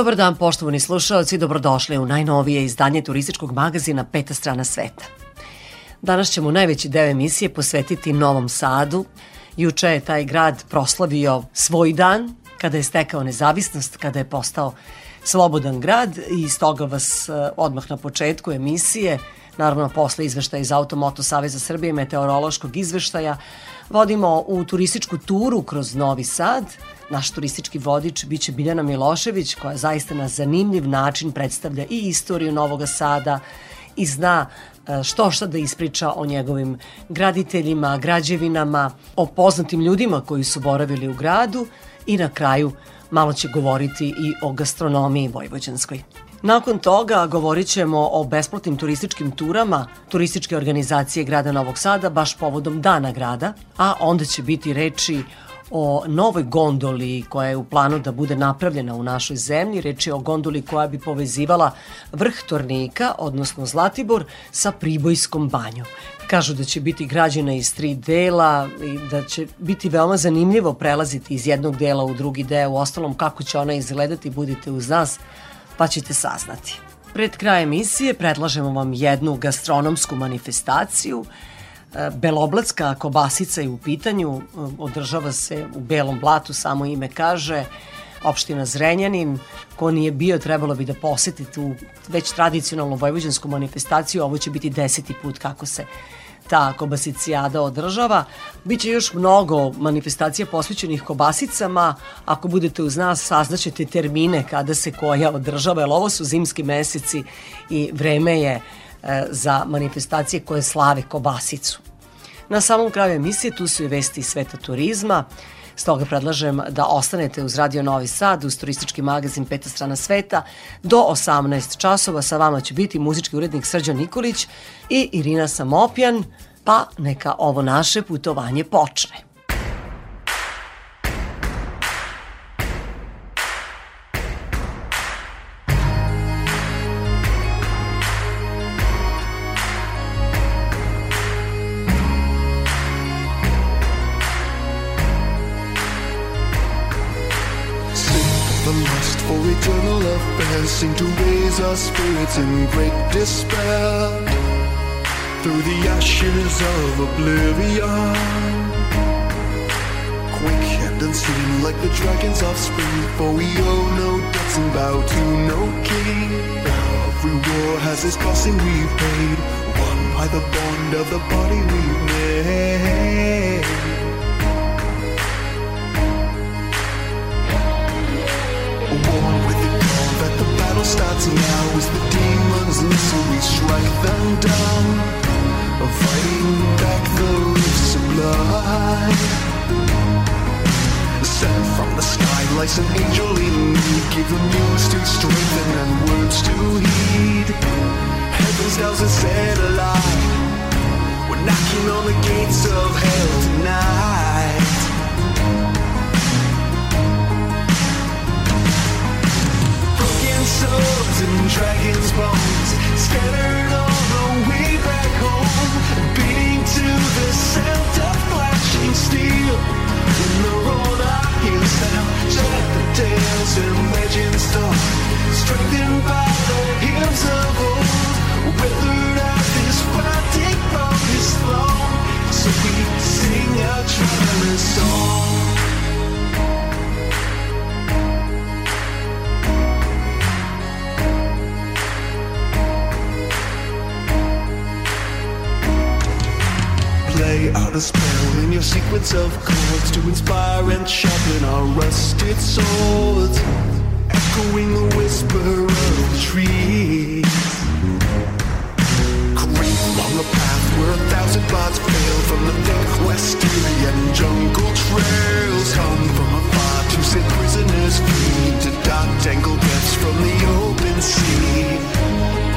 Dobar dan, poštovani slušalci, dobrodošli u najnovije izdanje turističkog magazina Peta strana sveta. Danas ćemo najveći deo emisije posvetiti Novom Sadu. Juče je taj grad proslavio svoj dan, kada je stekao nezavisnost, kada je postao slobodan grad i stoga vas eh, odmah na početku emisije, naravno posle izveštaja iz Automoto Saveza Srbije, meteorološkog izveštaja, vodimo u turističku turu kroz Novi Sad – Naš turistički vodič biće Biljana Milošević koja zaista na zanimljiv način predstavlja i istoriju Novog Sada i zna e, što šta da ispriča o njegovim graditeljima, građevinama, o poznatim ljudima koji su boravili u gradu i na kraju malo će govoriti i o gastronomiji vojvođanskoj. Nakon toga govorit ćemo o besplatnim turističkim turama turističke organizacije grada Novog Sada baš povodom Dana grada, a onda će biti reči o novoj gondoli koja je u planu da bude napravljena u našoj zemlji. Reč je o gondoli koja bi povezivala vrh Tornika, odnosno Zlatibor, sa Pribojskom banjom. Kažu da će biti građena iz tri dela i da će biti veoma zanimljivo prelaziti iz jednog dela u drugi deo. U ostalom, kako će ona izgledati, budite uz nas, pa ćete saznati. Pred krajem emisije predlažemo vam jednu gastronomsku manifestaciju – Beloblatska kobasica je u pitanju, e, održava se u Belom blatu, samo ime kaže, opština Zrenjanin, ko nije bio trebalo bi da poseti tu već tradicionalnu vojvođansku manifestaciju, ovo će biti deseti put kako se ta kobasicijada održava. Biće još mnogo manifestacija posvećenih kobasicama. Ako budete uz nas, saznaćete termine kada se koja održava, jer ovo su zimski meseci i vreme je E, za manifestacije koje slave kobasicu. Na samom kraju emisije tu su i vesti sveta turizma, Stoga predlažem da ostanete uz Radio Novi Sad, uz turistički magazin Peta strana sveta. Do 18 časova sa vama će biti muzički urednik Srđan Nikolić i Irina Samopjan, pa neka ovo naše putovanje počne. Sing to raise our spirits in great despair through the ashes of oblivion. Quick and unseen like the dragon's offspring, for we owe no debts and bow to no king. Every war has its costing we've paid, won by the bond of the body we've made. Battle starts now as the demons listen, we strike them down, fighting back the rifts of blood. Sent from the sky like an angel in need, give them news to strengthen and words to heed. Heaven's down and set alight. We're knocking on the gates of hell tonight. Swords and dragons' bones scattered on the way back home, beating to the sound of flashing steel. In the road I hear sound, shut the tales and legends told, strengthened by the hymns of old, weathered out this fighting from his. So we sing a triumphant song. In your sequence of chords to inspire and sharpen our rusted swords, echoing the whisper of trees. Creep along the path where a thousand plots fail from the thick Western jungle trails come from afar to set prisoners free to dark tangled depths from the open sea.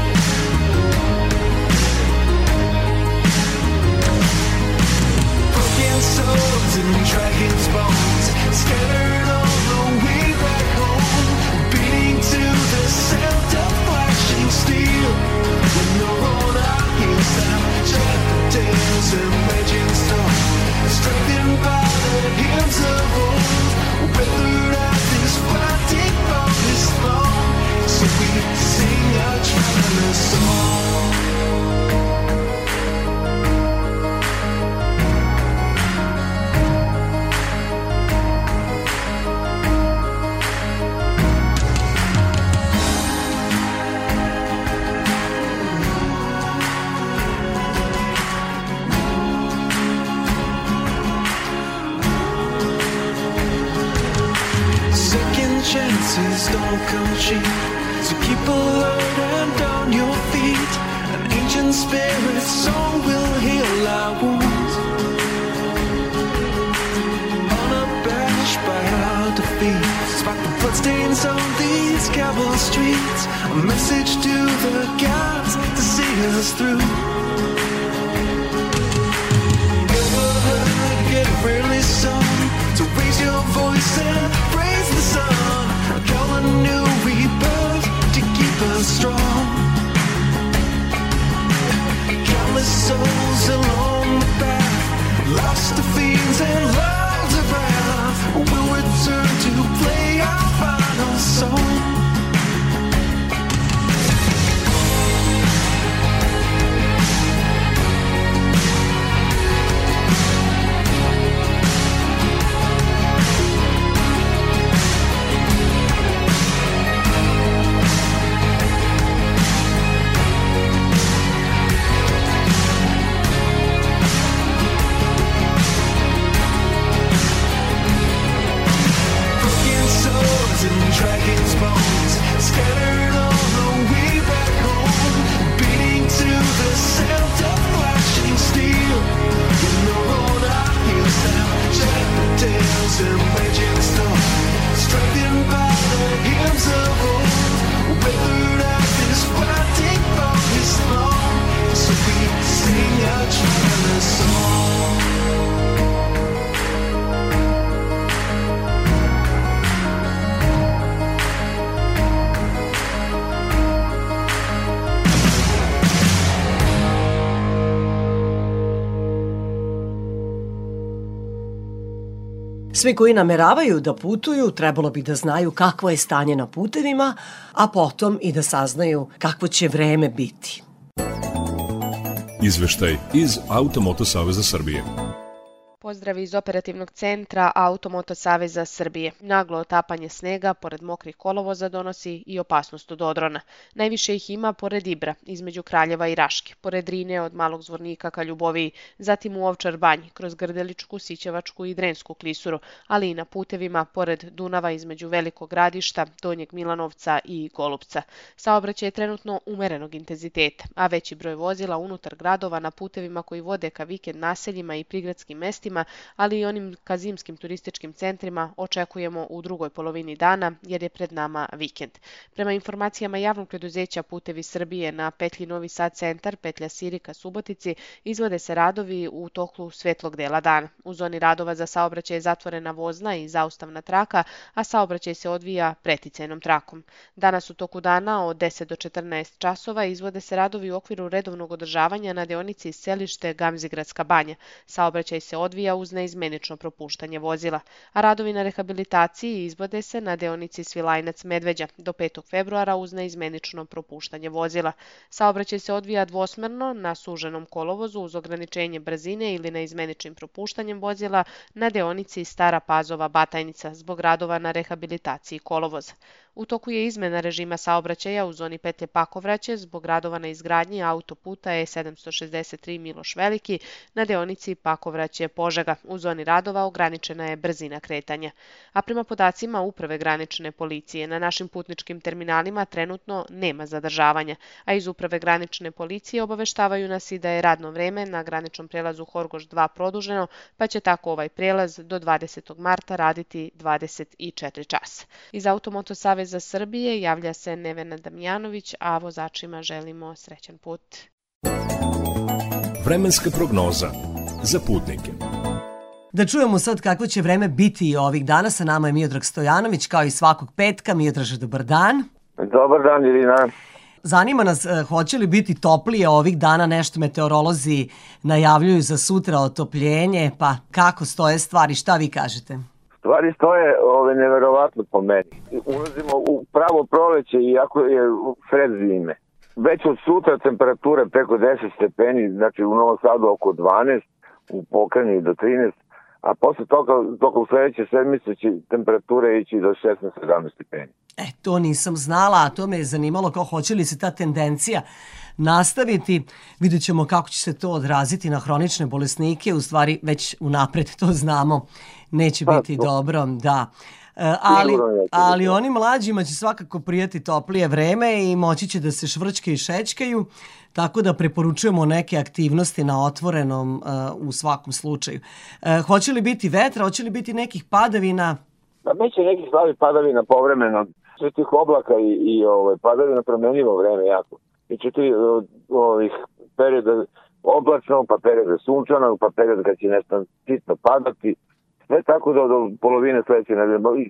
So we sing a traveler's song. Don't come cheap. So keep alert and on your feet. An ancient spirit song will heal our wounds. Unabashed by our defeat. Spot the bloodstains on these cobble streets. A message to the gods to see us through. Ever heard get rarely sung to raise your voice and praise the sun new Svi koji nameravaju da putuju trebalo bi da znaju kakvo je stanje na putevima, a potom i da saznaju kakvo će vreme biti. Izveštaj iz Automoto Saveza Srbije. Pozdrav iz operativnog centra Automoto Saveza Srbije. Naglo otapanje snega pored mokrih kolovoza donosi i opasnost od odrona. Najviše ih ima pored Ibra, između Kraljeva i Raške, pored Rine od Malog zvornika ka Ljuboviji, zatim u Ovčar banji, kroz Grdeličku, Sićevačku i Drensku klisuru, ali i na putevima pored Dunava između Velikog gradišta, Donjeg Milanovca i Golubca. Saobraćaj je trenutno umerenog intenziteta, a veći broj vozila unutar gradova na putevima koji vode ka vikend naseljima i prigradskim mestima, ali i onim ka zimskim turističkim centrima očekujemo u drugoj polovini dana jer je pred nama vikend. Prema informacijama javnog preduzeća Putevi Srbije na petlji Novi Sad centar, petlja Sirika Subotici, izvode se radovi u toku svetlog dela dana. U zoni radova za saobraćaj je zatvorena vozna i zaustavna traka, a saobraćaj se odvija preticajnom trakom. Danas u toku dana od 10 do 14 časova izvode se radovi u okviru redovnog održavanja na deonici selište Gamzigradska banja. Saobraćaj se odvija uz neizmenično propuštanje vozila, a radovi na rehabilitaciji izvode se na deonici Svilajnac Medveđa do 5. februara uz neizmenično propuštanje vozila. Saobraćaj se odvija dvosmerno na suženom kolovozu uz ograničenje brzine ili neizmeničnim propuštanjem vozila na deonici Stara Pazova Batajnica zbog radova na rehabilitaciji kolovoza. U toku je izmena režima saobraćaja u zoni Pete Pakovraće zbog radova na izgradnji autoputa E763 Miloš Veliki na deonici Pakovraće Požega. U zoni radova ograničena je brzina kretanja. A prema podacima Uprave granične policije na našim putničkim terminalima trenutno nema zadržavanja, a iz Uprave granične policije obaveštavaju nas i da je radno vreme na graničnom prelazu Horgoš 2 produženo, pa će tako ovaj prelaz do 20. marta raditi 24 časa. Iz Automoto Srbije javlja se Nevena Damjanović, a vozačima želimo srećan put. Vremenska prognoza za putnike. Da čujemo sad kako će vreme biti i ovih dana. Sa nama je Miodrag Stojanović, kao i svakog petka. Miodraže, dobar dan. Dobar dan, Irina. Zanima nas, eh, hoće li biti toplije ovih dana, nešto meteorolozi najavljuju za sutra otopljenje, pa kako stoje stvari, šta vi kažete? Stvari stoje ove, neverovatno po meni. Ulazimo u pravo proleće iako je sred zime. Već od sutra temperature preko 10 stepeni, znači u Novom Sadu oko 12, u Pokrajini do 13, a posle toga, u sledeće sedmice će temperature ići do 16-17 stepeni. E, to nisam znala, a to me je zanimalo kao hoće li se ta tendencija nastaviti. Vidjet ćemo kako će se to odraziti na hronične bolesnike, u stvari već unapred to znamo, neće Pa, biti to- dobro, da. E, ali, ali onim mlađima će svakako prijati toplije vreme i moći će da se švrčke i šećkaju, tako da preporučujemo neke aktivnosti na otvorenom e, u svakom slučaju. E, hoće li biti vetra, hoće li biti nekih padavina? Pa biće nekih slavi padavina povremeno, sve tih oblaka i, i ove, padavina promenljivo vreme jako. Ti o, ovih perioda oblačno, pa perioda sunčano, pa perioda kad će nešto sitno padati. Sve tako do, do polovine sledeće nedelje.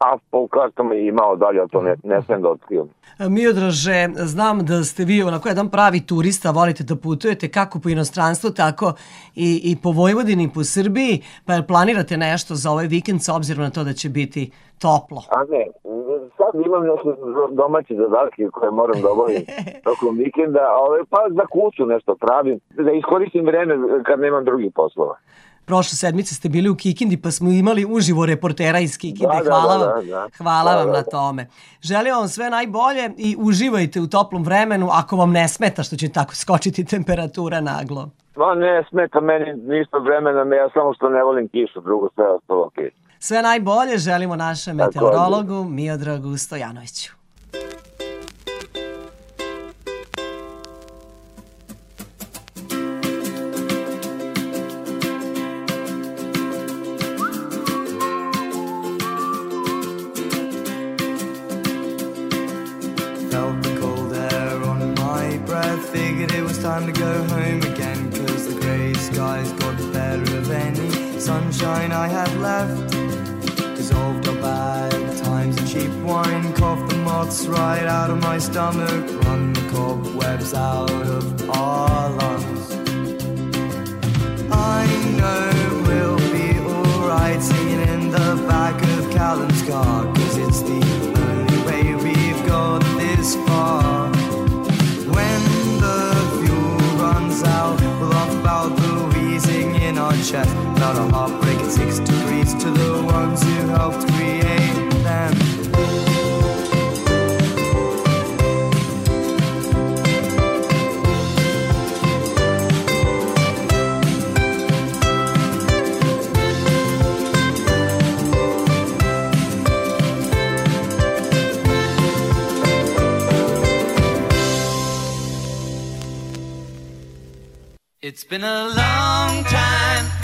A po kartama i malo dalje, to ne, ne smijem da otkrivam. Miodraže, znam da ste vi onako jedan pravi turista, volite da putujete kako po inostranstvu, tako i, i po Vojvodini i po Srbiji, pa jel planirate nešto za ovaj vikend s obzirom na to da će biti toplo? A ne, sad imam neke domaće zadatke koje moram da obavim tokom vikenda, a ove, pa za kuću nešto pravim, da iskoristim vreme kad nemam drugih poslova. Prošle sedmice ste bili u Kikindi pa smo imali uživo reportera iz Kikinde. Da, da, hvala da, vam, da, da. hvala Da, vam da, na da. tome. Želim vam sve najbolje i uživajte u toplom vremenu ako vam ne smeta što će tako skočiti temperatura naglo. Ma ne smeta meni ništa vremena, ja samo što ne volim kišu, drugo sve ostalo okej. Sve najbolje želimo našem meteorologu Miodragu Stojanoviću. Time to go home again. Cause the grey skies got the better of any sunshine I had left. Dissolved our bad times and cheap wine. Coughed the moths right out of my stomach. Run the cobwebs out of our lungs. I know we'll be alright singing in the back of Callum's car. Chest. About a heartbreak at six degrees to the ones who helped create them. It's been a long time.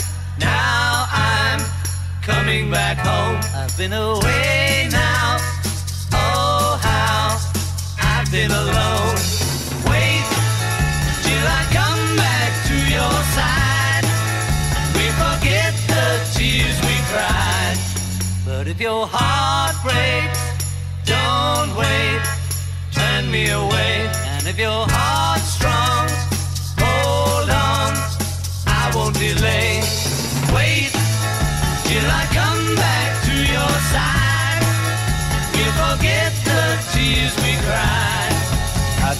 Coming back home. I've been away now. Oh, how I've been alone. Wait till I come back to your side. We forget the tears we cried. But if your heart breaks, don't wait. Turn me away. And if your heart's strong, hold on. I won't delay.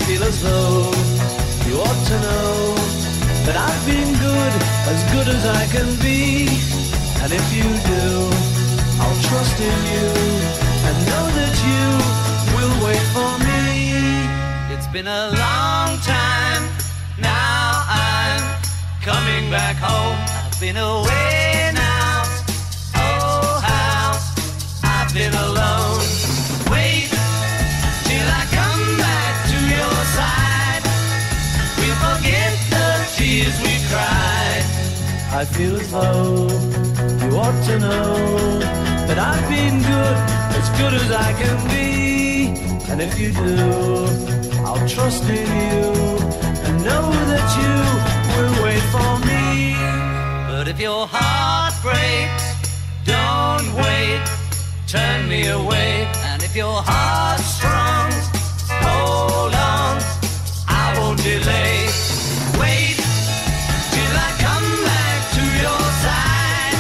Feel as though you ought to know that I've been good, as good as I can be. And if you do, I'll trust in you and know that you will wait for me. It's been a long time. Now I'm coming back home. I've been away Alone. Wait till I come back to your side. We'll forget the tears we cried. I feel as though you ought to know that I've been good, as good as I can be. And if you do, I'll trust in you and know that you will wait for me. But if your heart breaks, don't wait, turn me away. And if your heart's strong, hold on, I won't delay. Wait till I come back to your side.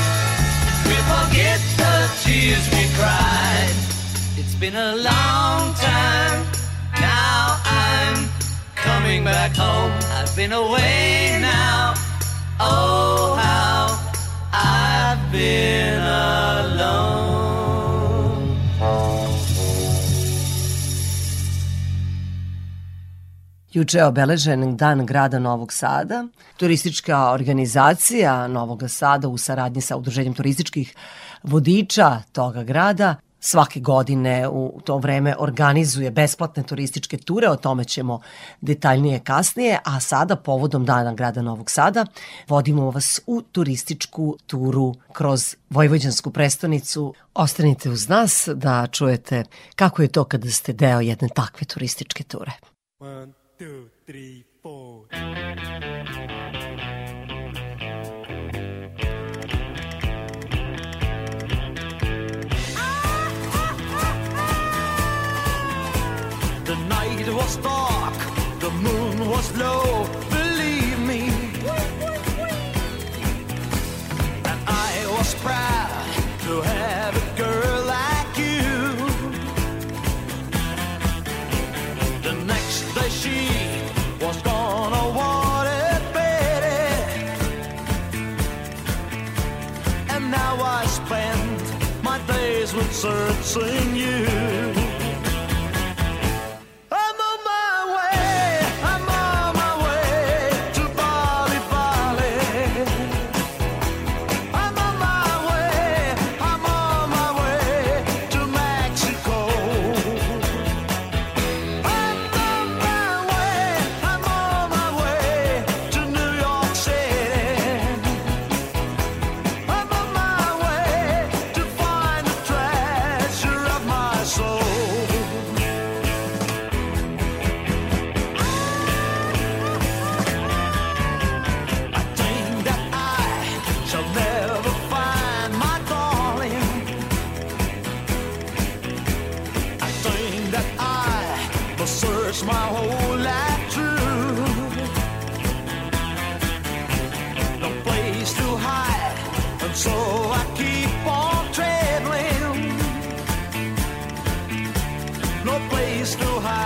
We'll forget the tears we cried. It's been a long time. Now I'm coming back home. I've been away now. Oh, how I've been alone. Juče je obeležen dan grada Novog Sada. Turistička organizacija Novog Sada u saradnji sa Udruženjem turističkih vodiča toga grada svake godine u to vreme organizuje besplatne turističke ture, o tome ćemo detaljnije kasnije, a sada povodom dana grada Novog Sada vodimo vas u turističku turu kroz Vojvođansku prestonicu. Ostanite uz nas da čujete kako je to kada ste deo jedne takve turističke ture. One, two, three, four. The night was dark, the moon was low, believe me. And I was proud to have a searching you. Place to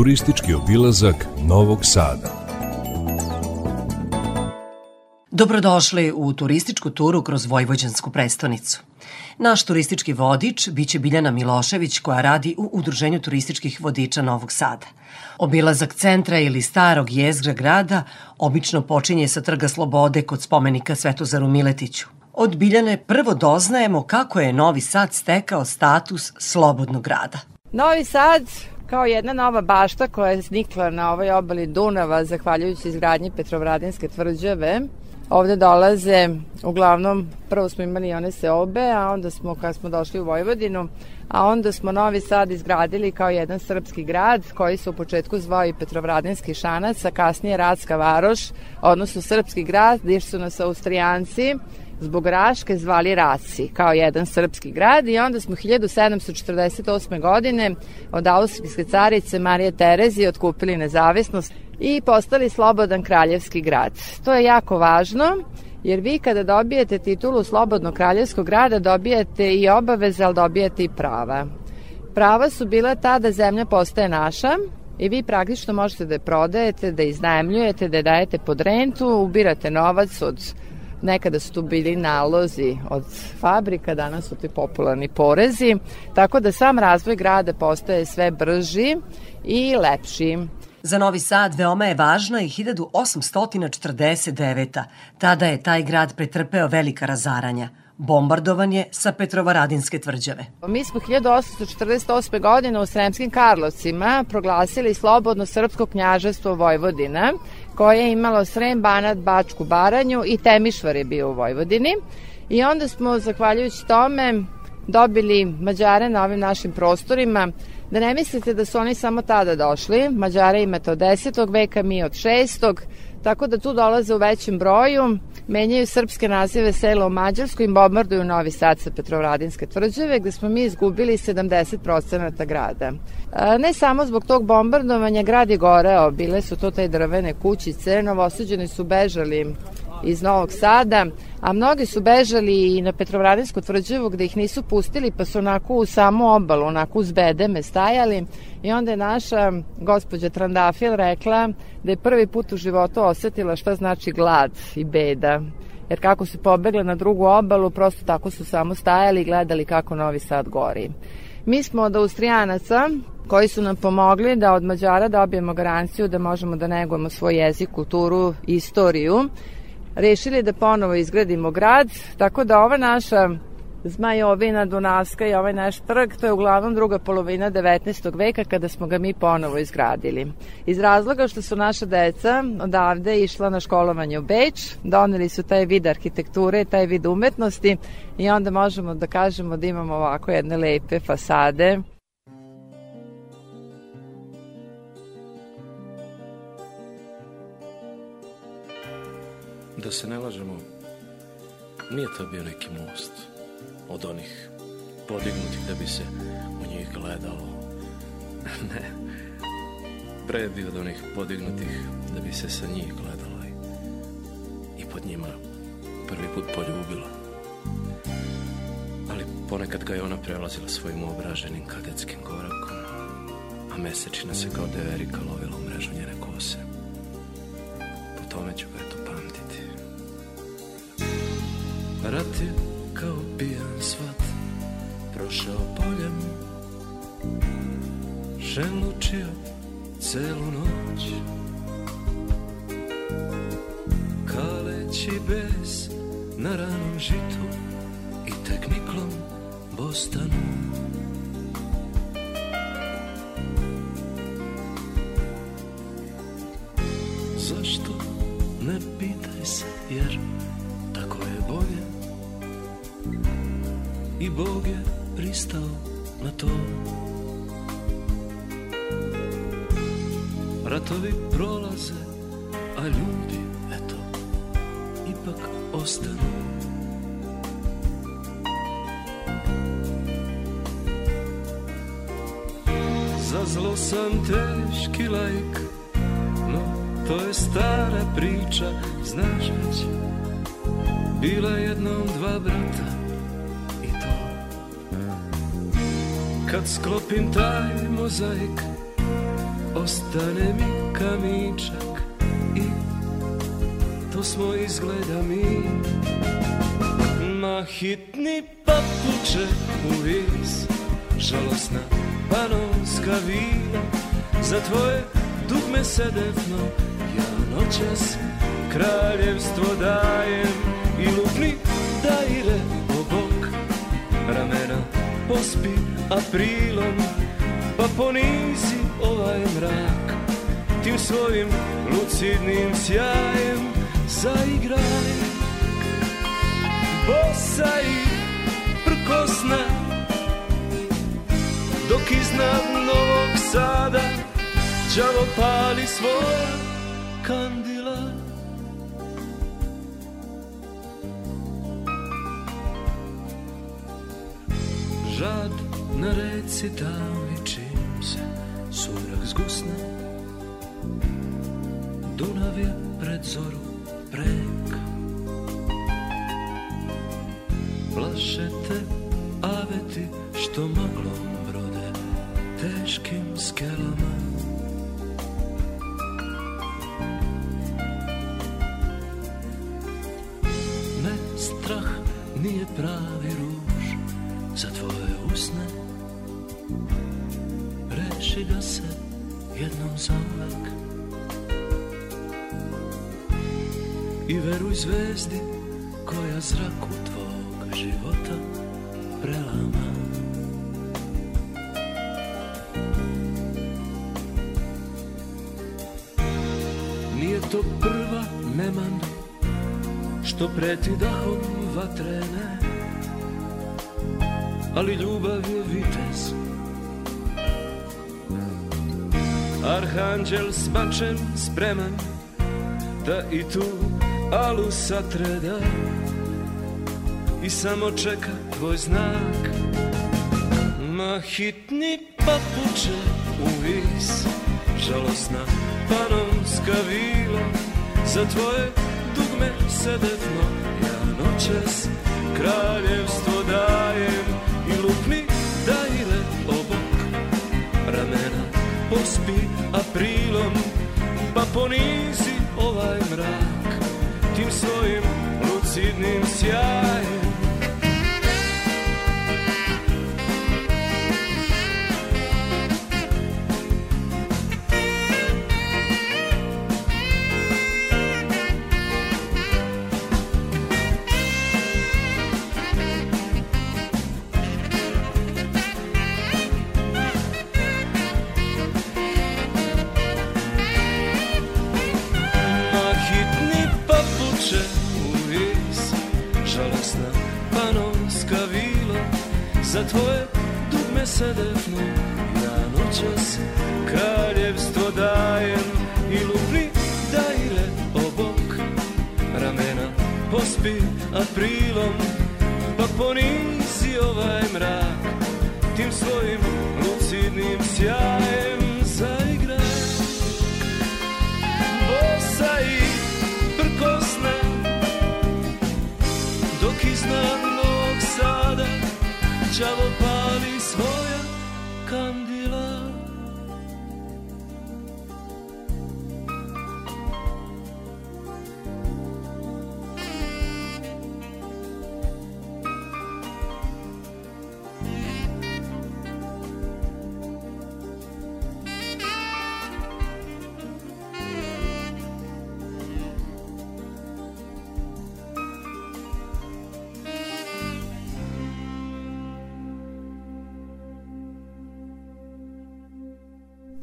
Turistički obilazak Novog Sada. Dobrodošli u turističku turu kroz Vojvođansku prestonicu. Naš turistički vodič biće Biljana Milošević koja radi u Udruženju turističkih vodiča Novog Sada. Obilazak centra ili starog jezgra grada obično počinje sa Trga Slobode kod spomenika Svetozaru Miletiću. Od Biljane prvo doznajemo kako je Novi Sad stekao status slobodnog grada. Novi Sad kao jedna nova bašta koja je znikla na ovoj obali Dunava zahvaljujući izgradnji Petrovradinske tvrđave. Ovde dolaze, uglavnom, prvo smo imali one seobe, a onda smo, kad smo došli u Vojvodinu, a onda smo Novi Sad izgradili kao jedan srpski grad koji se u početku zvao i Petrovradinski šanac, a kasnije Radska varoš, odnosno srpski grad, gdje su nas Austrijanci zbog Raške zvali Raci, kao jedan srpski grad i onda smo 1748. godine od austrijske carice Marije Terezije otkupili nezavisnost i postali slobodan kraljevski grad. To je jako važno jer vi kada dobijete titulu slobodnog kraljevskog grada dobijate i obaveze, ali dobijate i prava. Prava su bila ta da zemlja postaje naša, i vi praktično možete da je prodajete, da iznajemljujete, da je dajete pod rentu, ubirate novac od Nekada su tu bili nalozi od fabrika, danas su ti popularni porezi, tako da sam razvoj grada postaje sve brži i lepši. Za Novi Sad veoma je važna i 1849. Tada je taj grad pretrpeo velika razaranja bombardovan je sa Petrovaradinske tvrđave. Mi smo 1848. godine u Sremskim Karlovcima proglasili slobodno srpsko knjažestvo Vojvodina, koje je imalo Srem, Banat, Bačku, Baranju i Temišvar je bio u Vojvodini. I onda smo, zahvaljujući tome, dobili Mađare na ovim našim prostorima. Da ne mislite da su oni samo tada došli. Mađare imate od 10. veka, mi od 6. Tako da tu dolaze u većem broju menjaju srpske nazive sela u Mađarskoj i bombarduju Novi Sad sa Petrovradinske tvrđave, gde smo mi izgubili 70% grada. Ne samo zbog tog bombardovanja, grad je goreo, bile su to te drvene kućice, novosuđeni su bežali iz Novog Sada, a mnogi su bežali i na Petrovradinsko tvrđevu gde ih nisu pustili, pa su onako u samu obalu, onako uz bedeme stajali i onda je naša gospođa Trandafil rekla da je prvi put u životu osetila šta znači glad i beda. Jer kako su pobegle na drugu obalu, prosto tako su samo stajali i gledali kako Novi Sad gori. Mi smo od Austrijanaca koji su nam pomogli da od Mađara dobijemo garanciju da možemo da negujemo svoj jezik, kulturu, istoriju rešili da ponovo izgradimo grad, tako da ova naša Zmajovina, Dunavska i ovaj naš trg, to je uglavnom druga polovina 19. veka kada smo ga mi ponovo izgradili. Iz razloga što su naša deca odavde išla na školovanje u Beč, doneli su taj vid arhitekture, taj vid umetnosti i onda možemo da kažemo da imamo ovako jedne lepe fasade Da se ne lažemo, nije to bio neki most od onih podignutih da bi se u njih gledalo. ne, pre bio od onih podignutih da bi se sa njih gledalo i, i pod njima prvi put poljubilo. Ali ponekad ga je ona prelazila svojim obraženim kadetskim korakom, a mesečina se kao deverika lovila u mrežu njene kose. Po tome ću ga eto. Rat je kao pijan svat Prošao poljem. Želučio celu noć. Kaleći bes na ranom žitu I tek niklom bostanu. Zašto ne pitaj se jer bolje i Bog je pristao na to. Ratovi prolaze, a ljudi, eto, ipak ostanu. Za zlo sam teški lajk, no to je stara priča, znaš već Bila jednom dva brata i to. Kad sklopim taj mozaik Ostane mi kamičak I to smo izgleda mi. Ma hitni papuče u vis Žalosna panonska vina. Za tvoje dugme sedefno Ja noćas kraljevstvo dajem i lupni daje daire obok ramena Pospi aprilom pa ponizi ovaj mrak. Tim svojim lucidnim sjajem zaigraj. Bosa i prkosna Dok iznad Novog Sada Đavo pali svoja kandila na reci tamni čim se surak zgusne Dunav je pred zoru prek. Plaše te aveti što maglom brode teškim skelama. Strah nije pravi Reši se jednom za uvek. I veruj zvezdi koja zraku tvog života prelama. Nije to prva neman što preti dahom vatrene Ali ljubav je vitez Arhanđel s mačem spreman Da i tu alu satreda I samo čeka tvoj znak. Ma hitni papuče u vis Žalosna panonska vila. Za tvoje dugme sedetno Ja noćas kraljevstvo dajem. I lupni daire obok ramena Pospi aprilom Pa ponizi ovaj mrak Tim svojim lucidnim sjajem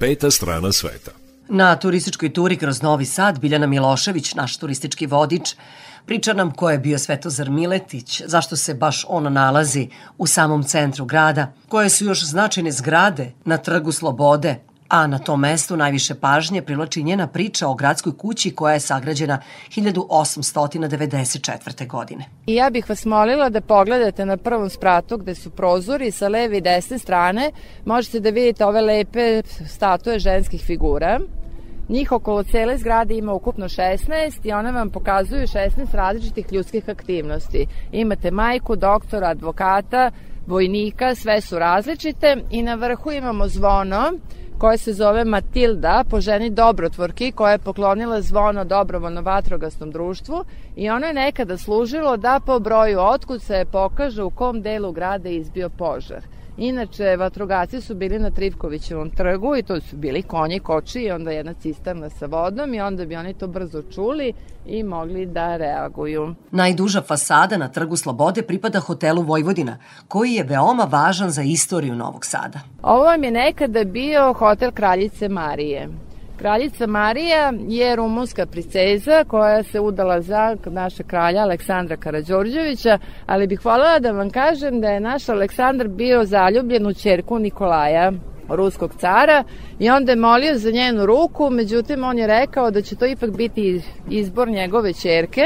Peta strana sveta. Na turističkoj turi kroz Novi Sad Biljana Milošević, naš turistički vodič, priča nam ko je bio Svetozar Miletić, zašto se baš on nalazi u samom centru grada, koje su još značajne zgrade na Trgu Slobode, a na tom mestu najviše pažnje privlači njena priča o gradskoj kući koja je sagrađena 1894. godine. I ja bih vas molila da pogledate na prvom spratu gde su prozori sa leve i desne strane. Možete da vidite ove lepe statue ženskih figura. Njih okolo cele zgrade ima ukupno 16 i one vam pokazuju 16 različitih ljudskih aktivnosti. Imate majku, doktora, advokata, vojnika, sve su različite i na vrhu imamo zvono koje se zove Matilda po ženi dobrotvorki koja je poklonila zvono dobrovoljno vatrogasnom društvu i ono je nekada služilo da po broju otkucaje pokaže u kom delu grada je izbio požar. Inače, vatrogasci su bili na Trivkovićevom trgu i to su bili konji, koči i onda jedna cisterna sa vodom i onda bi oni to brzo čuli i mogli da reaguju. Najduža fasada na Trgu Slobode pripada hotelu Vojvodina, koji je veoma važan za istoriju Novog Sada. Ovo vam je nekada bio hotel Kraljice Marije. Kraljica Marija je rumunska princeza koja se udala za naša kralja Aleksandra Karađorđevića, ali bih voljela da vam kažem da je naš Aleksandar bio zaljubljen u čerku Nikolaja, ruskog cara i onda je molio za njenu ruku, međutim on je rekao da će to ipak biti izbor njegove čerke,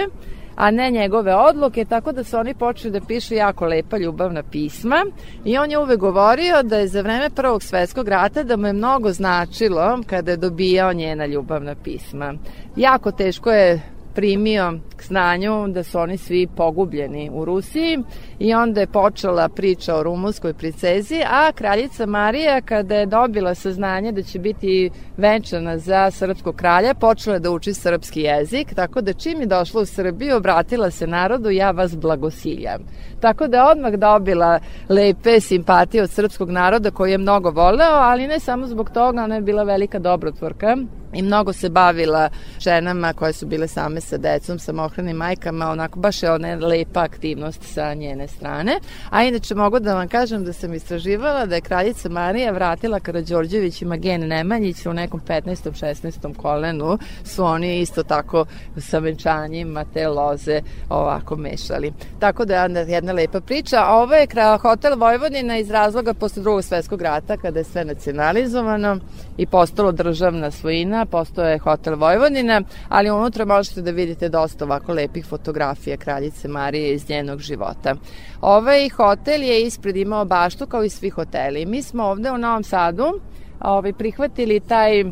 a ne njegove odluke, tako da su oni počeli da pišu jako lepa ljubavna pisma i on je uvek govorio da je za vreme Prvog svetskog rata da mu je mnogo značilo kada je dobijao njena ljubavna pisma. Jako teško je primio k znanju da su oni svi pogubljeni u Rusiji i onda je počela priča o rumunskoj princezi, a kraljica Marija kada je dobila saznanje da će biti venčana za srpskog kralja, počela je da uči srpski jezik, tako da čim je došla u Srbiju, obratila se narodu, ja vas blagosiljam. Tako da je odmah dobila lepe simpatije od srpskog naroda koji je mnogo voleo, ali ne samo zbog toga, ona je bila velika dobrotvorka i mnogo se bavila ženama koje su bile same sa decom, samohranim majkama, onako baš je ona lepa aktivnost sa njene strane. A inače mogu da vam kažem da sam istraživala da je kraljica Marija vratila Karadžorđevićima gen Nemanjić u nekom 15. 16. kolenu su oni isto tako sa venčanjima te loze ovako mešali. Tako da je jedna lepa priča. A ovo je hotel Vojvodina iz razloga posle drugog svetskog rata kada je sve nacionalizovano i postalo državna svojina, postao je hotel Vojvodina, ali unutra možete da vidite dosta ovako lepih fotografija kraljice Marije iz njenog života. Ovaj hotel je ispred imao baštu kao i svi hoteli. Mi smo ovde u Novom Sadu ovaj, prihvatili taj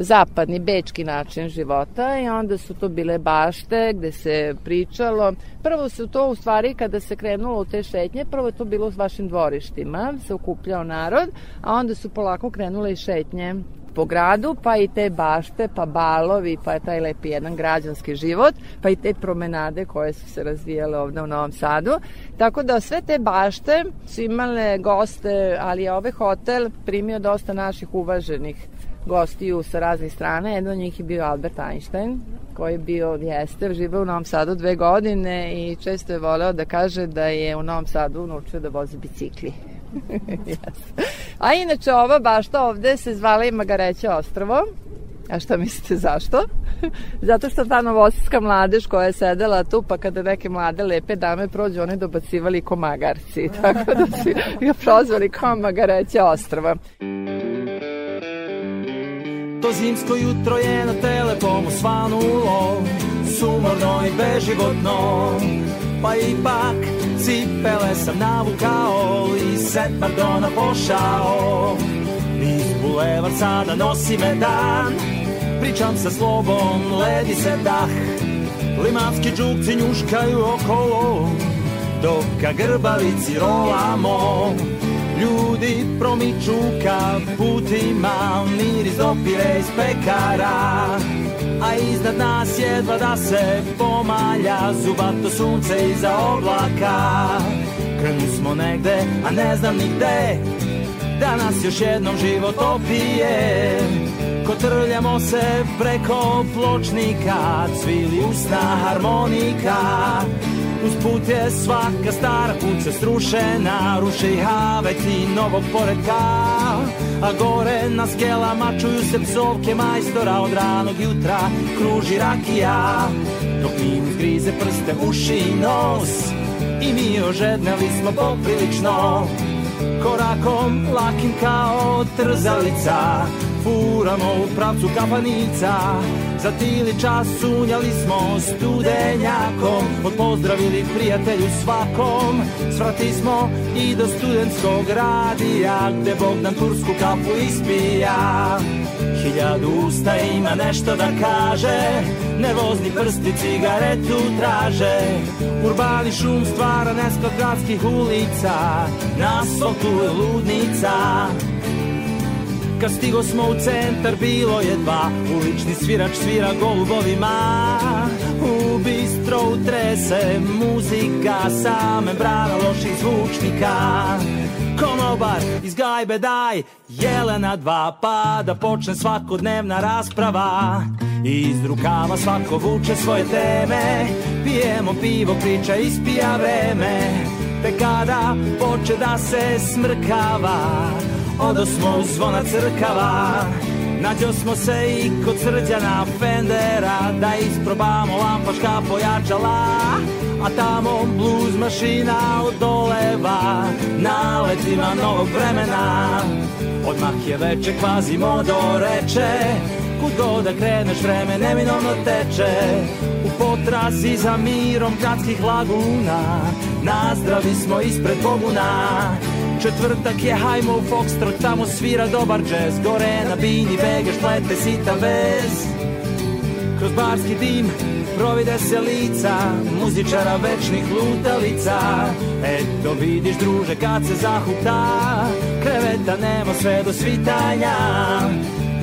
zapadni bečki način života i onda su to bile bašte gde se pričalo. Prvo su to u stvari kada se krenulo u te šetnje, prvo je to bilo u vašim dvorištima, se okupljao narod, a onda su polako krenule i šetnje po gradu, pa i te bašte, pa balovi, pa je taj lepi jedan građanski život, pa i te promenade koje su se razvijale ovde u Novom Sadu. Tako da sve te bašte su imale goste, ali je ovaj hotel primio dosta naših uvaženih gostiju sa raznih strana. Jedan od njih je bio Albert Einstein, koji je bio, jeste, živao u Novom Sadu dve godine i često je voleo da kaže da je u Novom Sadu naučio da vozi bicikli. A inače ova bašta ovde se zvala i Magareće ostrvo. A šta mislite zašto? Zato što ta novosadska mladež koja je sedela tu, pa kada neke mlade lepe dame prođu, one dobacivali ko magarci. Tako da su ga prozvali kao Magareće ostrva. To zimsko jutro je na telekomu svanulo Sumorno i beživotno Pa ipak cipele sam navukao I set pardona pošao. Niz bulevar sada nosi me dan Pričam sa slobom, ledi se dah. Limanski džukci njuškaju okolo Dok ka grbavici rolamo. Ljudi promiču ka putima, miris dopire iz pekara A iznad nas jedva da se pomalja zubato sunce iza oblaka. Krenu smo negde, a ne znam ni gde Da nas još jednom život opije. Kotrljamo se preko pločnika Cvili usna harmonika. Uz put je svaka stara kuća strušena Ruše i haveti novog poredka A gore na skelama čuju se psovke majstora Od ranog jutra kruži rakija. Dok mi grize prste, uši i nos I mi ožedneli smo poprilično. Korakom lakim kao trzalica Furamo u pravcu kapanica Za tili čas sunjali smo studenjakom Odpozdravili prijatelju svakom. Svrati smo i do studentskog radija Gde Bogdan tursku kapu ispija. Hiljadu usta ima nešto da kaže Nervozni prsti cigaretu traže. Urbani šum stvara nesklad gradskih ulica Na asfaltu je ludnica Kad stigo smo u centar bilo je dva. Ulični svirač svira golubovima. U bistro utrese muzika Sa membrana loših zvučnika. Konobar iz gajbe daj Jelena dva pa da počne svakodnevna rasprava. Iz rukava svako vuče svoje teme Pijemo pivo, priča ispija vreme Te kada poče da se smrkava Odo smo u zvona crkava Nađo smo se i kod srđana Fendera Da isprobamo lampaška pojačala A tamo blues mašina odoleva Na letima novog vremena. Odmah je veče kvazimodo reče Kud god da kreneš vreme neminovno teče. U potrazi za mirom gradskih laguna Nazdravi smo ispred Boguna Četvrtak je hajmo u Foxtrot Tamo svira dobar džez. Gore na bini vegeš plete sitan vez. Kroz barski dim provide se lica Muzičara večnih lutalica. Eto vidiš druže kad se zahuta Kreveta nema sve do svitanja.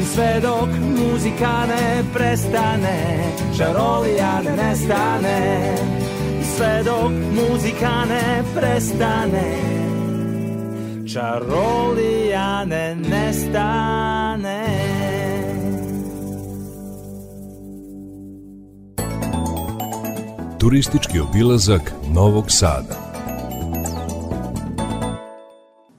I sve dok muzika ne prestane Čarolija ne nestane. I sve dok muzika ne prestane Čarolija ne nestane Turistički obilazak Novog Sada.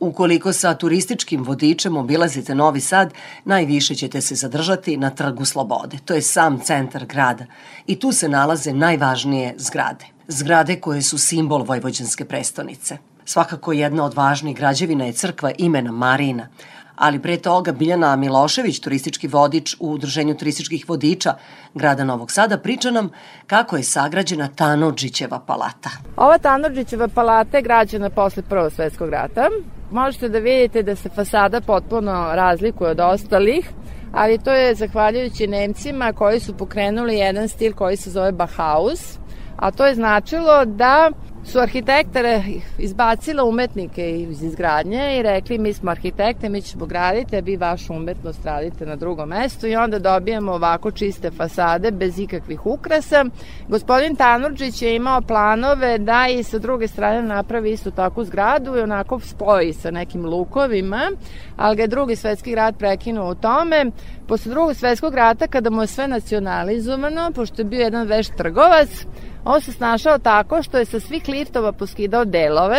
Ukoliko sa turističkim vodičem obilazite Novi Sad, najviše ćete se zadržati na Trgu Slobode. To je sam centar grada. I tu se nalaze najvažnije zgrade. Zgrade koje su simbol Vojvođanske prestonice. Svakako jedna od važnijih građevina je crkva imena Marina, ali pre toga Biljana Milošević, turistički vodič u Udruženju turističkih vodiča grada Novog Sada, priča nam kako je sagrađena Tanodžićeva palata. Ova Tanodžićeva palata je građena posle Prvog svetskog rata. Možete da vidite da se fasada potpuno razlikuje od ostalih, ali to je zahvaljujući Nemcima koji su pokrenuli jedan stil koji se zove Bauhaus, a to je značilo da su arhitektare izbacila umetnike iz izgradnje i rekli mi smo arhitekte, mi ćemo graditi, a vi vašu umetnost radite na drugom mestu i onda dobijamo ovako čiste fasade bez ikakvih ukrasa. Gospodin Tanurđić je imao planove da i sa druge strane napravi istu takvu zgradu i onako spoji sa nekim lukovima, ali ga je drugi svetski rat prekinuo u tome. Posle drugog svetskog rata, kada mu je sve nacionalizovano, pošto je bio jedan veš trgovac, On se snašao tako što je sa svih liftova poskidao delove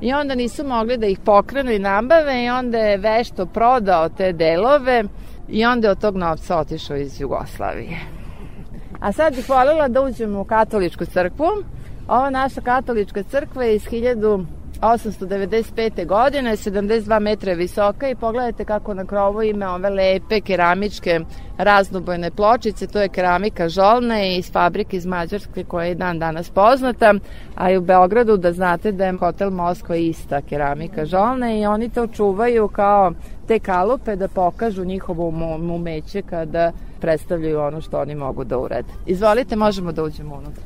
i onda nisu mogli da ih pokrenu i nabave i onda je vešto prodao te delove i onda je od tog novca otišao iz Jugoslavije. A sad bih voljela da uđemo u katoličku crkvu. Ova naša katolička crkva je iz 1895. godine, 72 metra visoka i pogledajte kako na krovu ima ove lepe keramičke raznobojne pločice, to je keramika žolne iz fabrike iz Mađarske koja je dan danas poznata, a i u Beogradu da znate da je hotel Moskva ista keramika žolne i oni to čuvaju kao te kalupe da pokažu njihovo umeće kada predstavljaju ono što oni mogu da urade. Izvolite, možemo da uđemo unutra.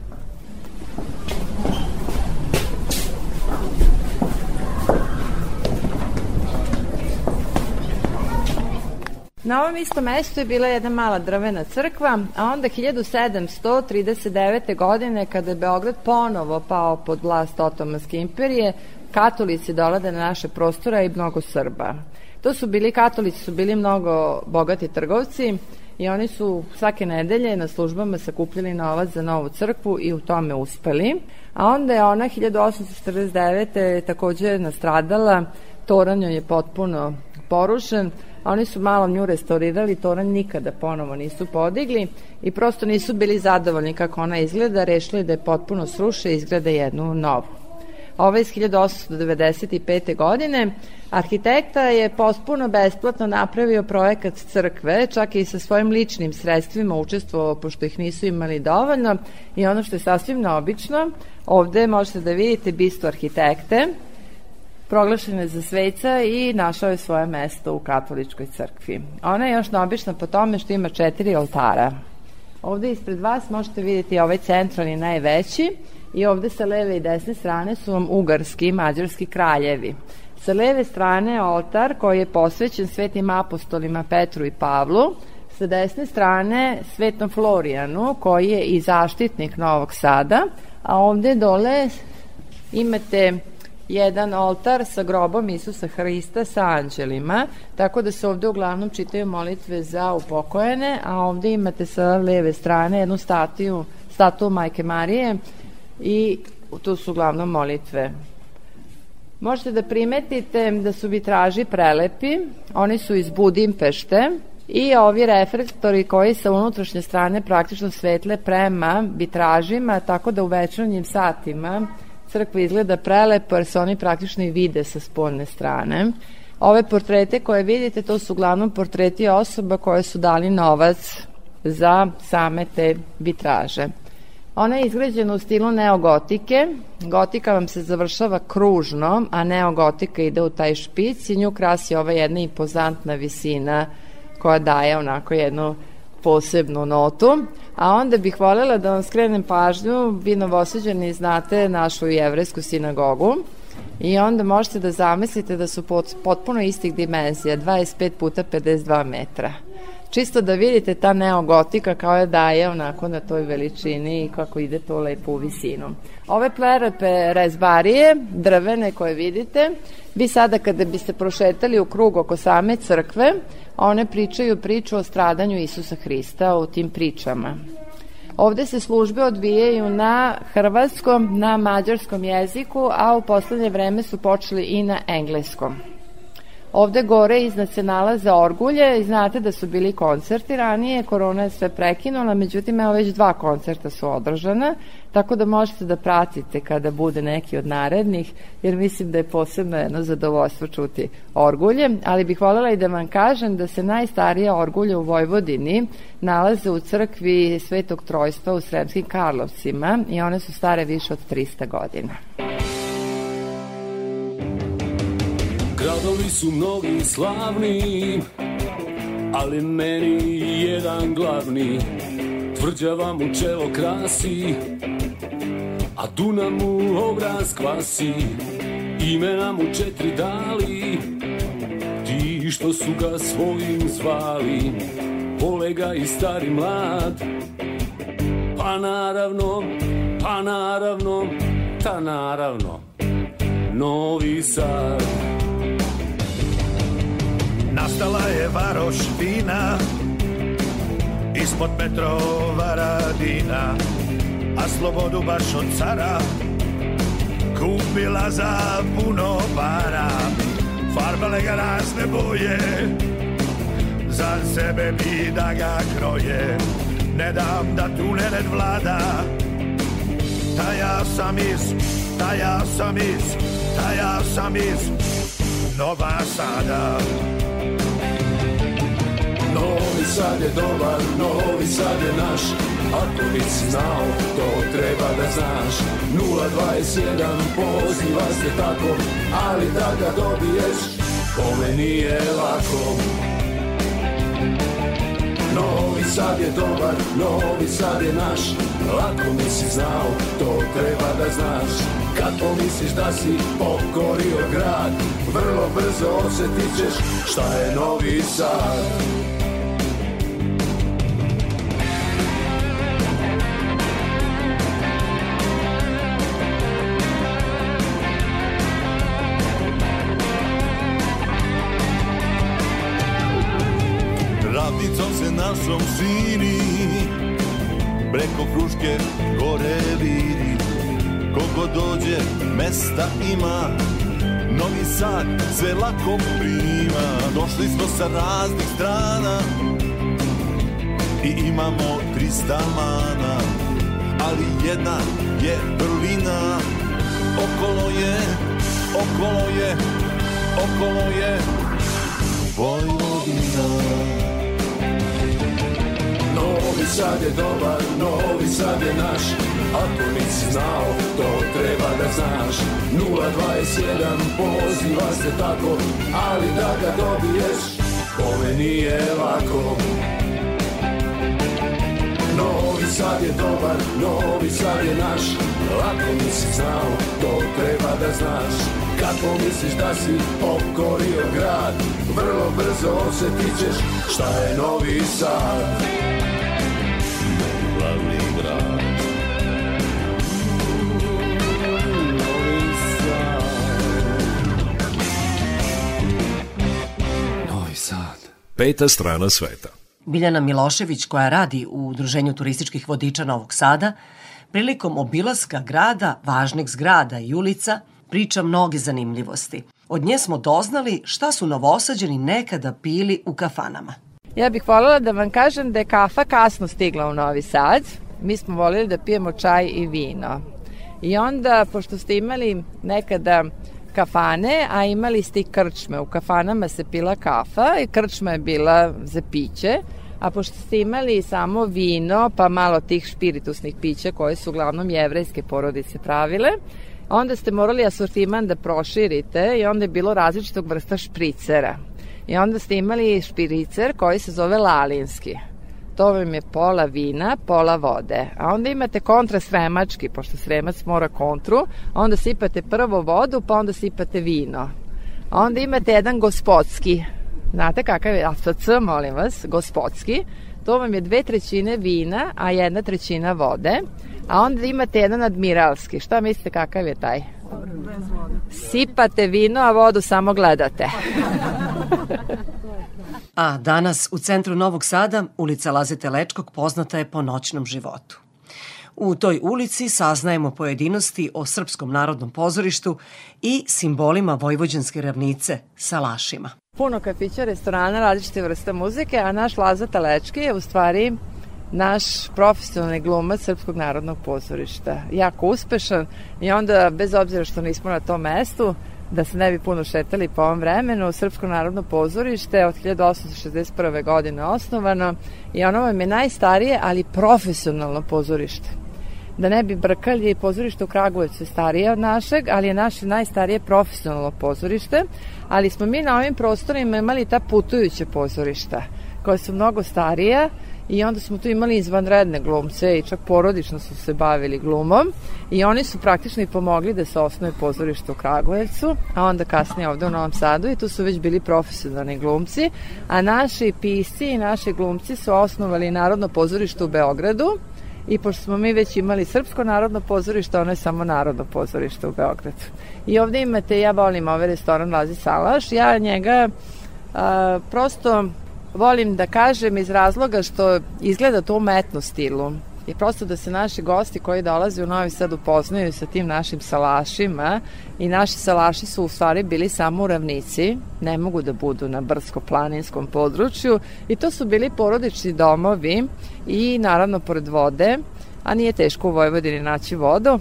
Na ovom istom mestu je bila jedna mala drvena crkva, a onda 1739. godine, kada je Beograd ponovo pao pod vlast Otomanske imperije, katolici dolade na naše prostora i mnogo Srba. To su bili, katolici su bili mnogo bogati trgovci i oni su svake nedelje na službama sakupljali novac za novu crkvu i u tome uspeli. A onda je ona 1849. takođe nastradala, toranj je potpuno porušen, Oni su malo nju restaurirali, toranj nikada ponovo nisu podigli i prosto nisu bili zadovoljni kako ona izgleda, rešili da je potpuno sruše i izgleda jednu novu. Ova iz 1895. godine arhitekta je potpuno besplatno napravio projekat crkve, čak i sa svojim ličnim sredstvima učestvovao, pošto ih nisu imali dovoljno i ono što je sasvim neobično, ovde možete da vidite bistu arhitekte, proglašen je za sveca i našao je svoje mesto u katoličkoj crkvi. Ona je još neobična po tome što ima četiri oltara. Ovde ispred vas možete vidjeti ovaj centralni najveći i ovde sa leve i desne strane su vam ugarski i mađarski kraljevi. Sa leve strane oltar koji je posvećen svetim apostolima Petru i Pavlu, sa desne strane svetom Florijanu koji je i zaštitnik Novog Sada, a ovde dole imate jedan oltar sa grobom Isusa Hrista sa anđelima, tako da se ovde uglavnom čitaju molitve za upokojene, a ovde imate sa leve strane jednu statiju, statu Majke Marije i tu su uglavnom molitve. Možete da primetite da su vitraži prelepi, oni su iz Budimpešte, i ovi reflektori koji sa unutrašnje strane praktično svetle prema vitražima, tako da u večernjim satima crkva izgleda prelepo jer se oni praktično i vide sa spoljne strane. Ove portrete koje vidite, to su uglavnom portreti osoba koje su dali novac za same te vitraže. Ona je izgrađena u stilu neogotike. Gotika vam se završava kružno, a neogotika ide u taj špic i nju krasi ova jedna impozantna visina koja daje onako jednu posebnu notu. A onda bih voljela da vam skrenem pažnju, vi novoseđani znate našu jevrejsku sinagogu, I onda možete da zamislite da su pot, potpuno istih dimenzija, 25 puta 52 metra. Čisto da vidite ta neogotika kao je daje onako na toj veličini i kako ide to lepo u visinu. Ove plerepe rezbarije, drvene koje vidite, vi sada kada biste prošetali u krug oko same crkve, one pričaju priču o stradanju Isusa Hrista, o tim pričama. Ovde se službe odvijaju na hrvatskom, na mađarskom jeziku, a u poslednje vreme su počeli i na engleskom. Ovde gore iznad se nalaze orgulje znate da su bili koncerti ranije, korona je sve prekinula, međutim evo već dva koncerta su održana, tako da možete da pratite kada bude neki od narednih, jer mislim da je posebno jedno zadovoljstvo čuti orgulje, ali bih voljela i da vam kažem da se najstarija orgulje u Vojvodini nalaze u crkvi Svetog Trojstva u Sremskim Karlovcima i one su stare više od 300 godina. Gradovi su mnogi slavni, ali meni jedan glavni. Tvrđava mu čelo krasi, a Duna mu obraz kvasi. Imena mu četiri dali, ti što su ga svojim zvali. Vole ga i stari mlad, pa naravno, pa naravno, ta naravno, Novi Sad. Nastala je varoš vina Ispod Petrova radina A slobodu baš od cara Kupila za puno para. Farbale ga razne boje Za sebe bi da ga kroje. Ne dam da tu nered vlada Ta ja sam iz, ta ja sam iz, ta ja sam iz Nova Sada Novi Sad je dobar, Novi Sad je naš Ako nisi znao, to treba da znaš. 021 poziva se tako Ali da ga dobiješ, kome nije lako. Novi Sad je dobar, Novi Sad je naš Lako nisi znao, to treba da znaš. Kad pomisliš da si pokorio grad Vrlo brzo osjetit ćeš šta je Novi Sad mesta ima. Novi Sad sve lako prima. Došli smo sa raznih strana I imamo 300 mana Ali jedna je vrlina Okolo je, okolo je, okolo je Vojvodina Novi Sad je dobar, Novi Sad je naš. Ako nisi znao, to treba da znaš. 021 poziva se tako Ali da ga dobiješ, kome nije lako. Novi Sad je dobar, Novi Sad je naš. Ako nisi znao, to treba da znaš. Kako misliš da si pokorio grad? Vrlo brzo osjetit ćeš šta je Novi Sad Peta strana sveta. Biljana Milošević, koja radi u Udruženju turističkih vodiča Novog Sada, prilikom obilaska grada, važnih zgrada i ulica, priča mnoge zanimljivosti. Od nje smo doznali šta su novosađeni nekada pili u kafanama. Ja bih voljela da vam kažem da je kafa kasno stigla u Novi Sad. Mi smo voljeli da pijemo čaj i vino. I onda, pošto ste imali nekada kafane, a imali ste i krčme. U kafanama se pila kafa i krčma je bila za piće, a pošto ste imali samo vino, pa malo tih špiritusnih pića koje su uglavnom jevrejske porodice pravile, onda ste morali asortiman da proširite i onda je bilo različitog vrsta špricera. I onda ste imali špiricer koji se zove lalinski. To vam je pola vina, pola vode. A onda imate kontra sremački, pošto sremac mora kontru, onda sipate prvo vodu, pa onda sipate vino. A onda imate jedan gospodski. Znate kakav je AFC, molim vas, gospodski. To vam je dve trećine vina, a jedna trećina vode. A onda imate jedan admiralski. Šta mislite kakav je taj? Sipate vino, a vodu samo gledate. A danas u centru Novog Sada ulica Lazete Lečkog poznata je po noćnom životu. U toj ulici saznajemo pojedinosti o Srpskom narodnom pozorištu i simbolima Vojvođanske ravnice, salašima. Puno kafića, restorana, različite vrste muzike, a naš Lazata Lečki je u stvari naš profesionalni glumac Srpskog narodnog pozorišta. Jako uspešan i onda, bez obzira što nismo na tom mestu, da se ne bi puno šetali po ovom vremenu, Srpsko narodno pozorište od 1861. godine osnovano i ono vam je najstarije, ali profesionalno pozorište. Da ne bi brkali, pozorište u Kragujevcu je starije od našeg, ali je naše najstarije profesionalno pozorište, ali smo mi na ovim prostorima imali ta putujuća pozorišta, koja su mnogo starija, i onda smo tu imali izvanredne glumce i čak porodično su se bavili glumom. I oni su praktično i pomogli da se osnuje pozorište u Kragujevcu, a onda kasnije ovde u Novom Sadu i tu su već bili profesionalni glumci, a naši pisci i naši glumci su osnovali Narodno pozorište u Beogradu. I pošto smo mi već imali Srpsko narodno pozorište, ono je samo Narodno pozorište u Beogradu. I ovde imate, ja volim ovaj restoran Lazi Salaš, ja njega a, prosto volim da kažem iz razloga što izgleda to umetno stilu. I prosto da se naši gosti koji dolaze u Novi Sad upoznaju sa tim našim salašima i naši salaši su u stvari bili samo u ravnici, ne mogu da budu na brdsko-planinskom području i to su bili porodični domovi i naravno pored vode, a nije teško u Vojvodini naći vodu.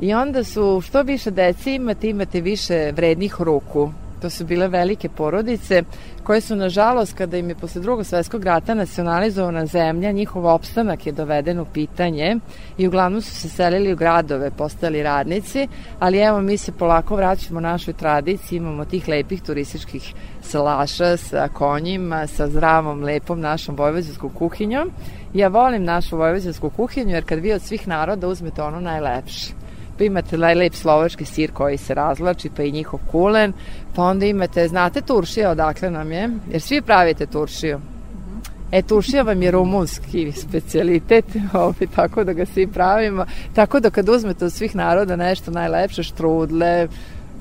I onda su što više deci imate, imate više vrednih ruku. To su bile velike porodice koje su, nažalost, kada im je posle drugog svetskog rata nacionalizovana zemlja, njihov opstanak je doveden u pitanje i uglavnom su se selili u gradove, postali radnici, ali evo mi se polako vraćamo našoj tradiciji, imamo tih lepih turističkih salaša sa konjima, sa zdravom, lepom našom vojvođanskom kuhinjom. Ja volim našu vojvođansku kuhinju jer kad vi od svih naroda uzmete ono najlepše imate lep slovački sir koji se razlači, pa i njihov kulen, pa onda imate, znate turšija odakle nam je? Jer svi pravite turšiju. E, turšija vam je rumunski specialitet, ovaj, tako da ga svi pravimo. Tako da kad uzmete od svih naroda nešto najlepše, štrudle,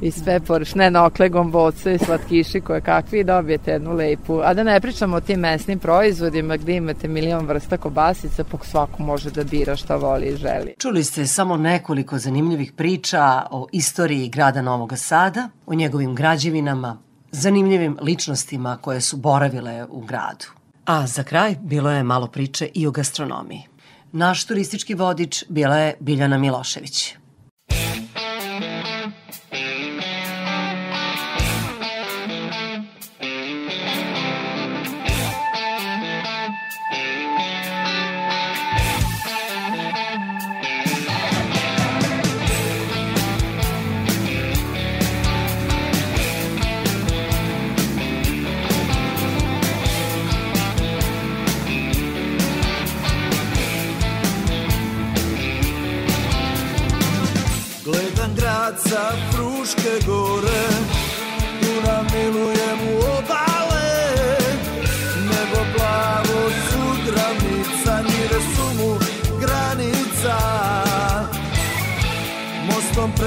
i sve porešne nokle, gomboce i slatkiši koje kakvi dobijete jednu lepu. A da ne pričamo o tim mesnim proizvodima gde imate milion vrsta kobasica, pok svako može da bira šta voli i želi. Čuli ste samo nekoliko zanimljivih priča o istoriji grada Novog Sada, o njegovim građevinama, zanimljivim ličnostima koje su boravile u gradu. A za kraj bilo je malo priče i o gastronomiji. Naš turistički vodič bila je Biljana Milošević.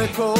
Preko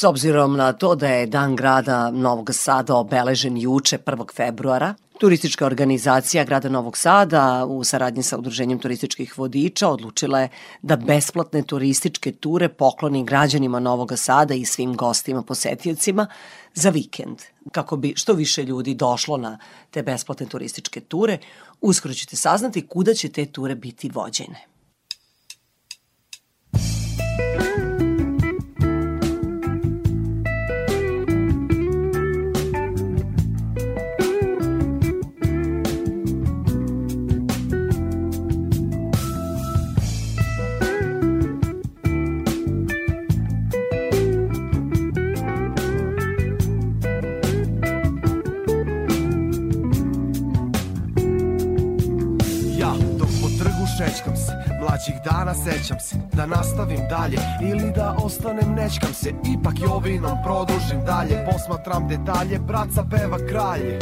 S obzirom na to da je Dan grada Novog Sada obeležen juče 1. februara, Turistička organizacija grada Novog Sada u saradnji sa Udruženjem turističkih vodiča odlučila je da besplatne turističke ture pokloni građanima Novog Sada i svim gostima posetiocima za vikend. Kako bi što više ljudi došlo na te besplatne turističke ture, uskoro ćete saznati kuda će te ture biti vođene. Ja trgu šećkam se Mlađih dana sećam se Da nastavim dalje Ili da ostanem nečkam se Ipak jovinom produžim dalje. Posmatram detalje Braca peva kralje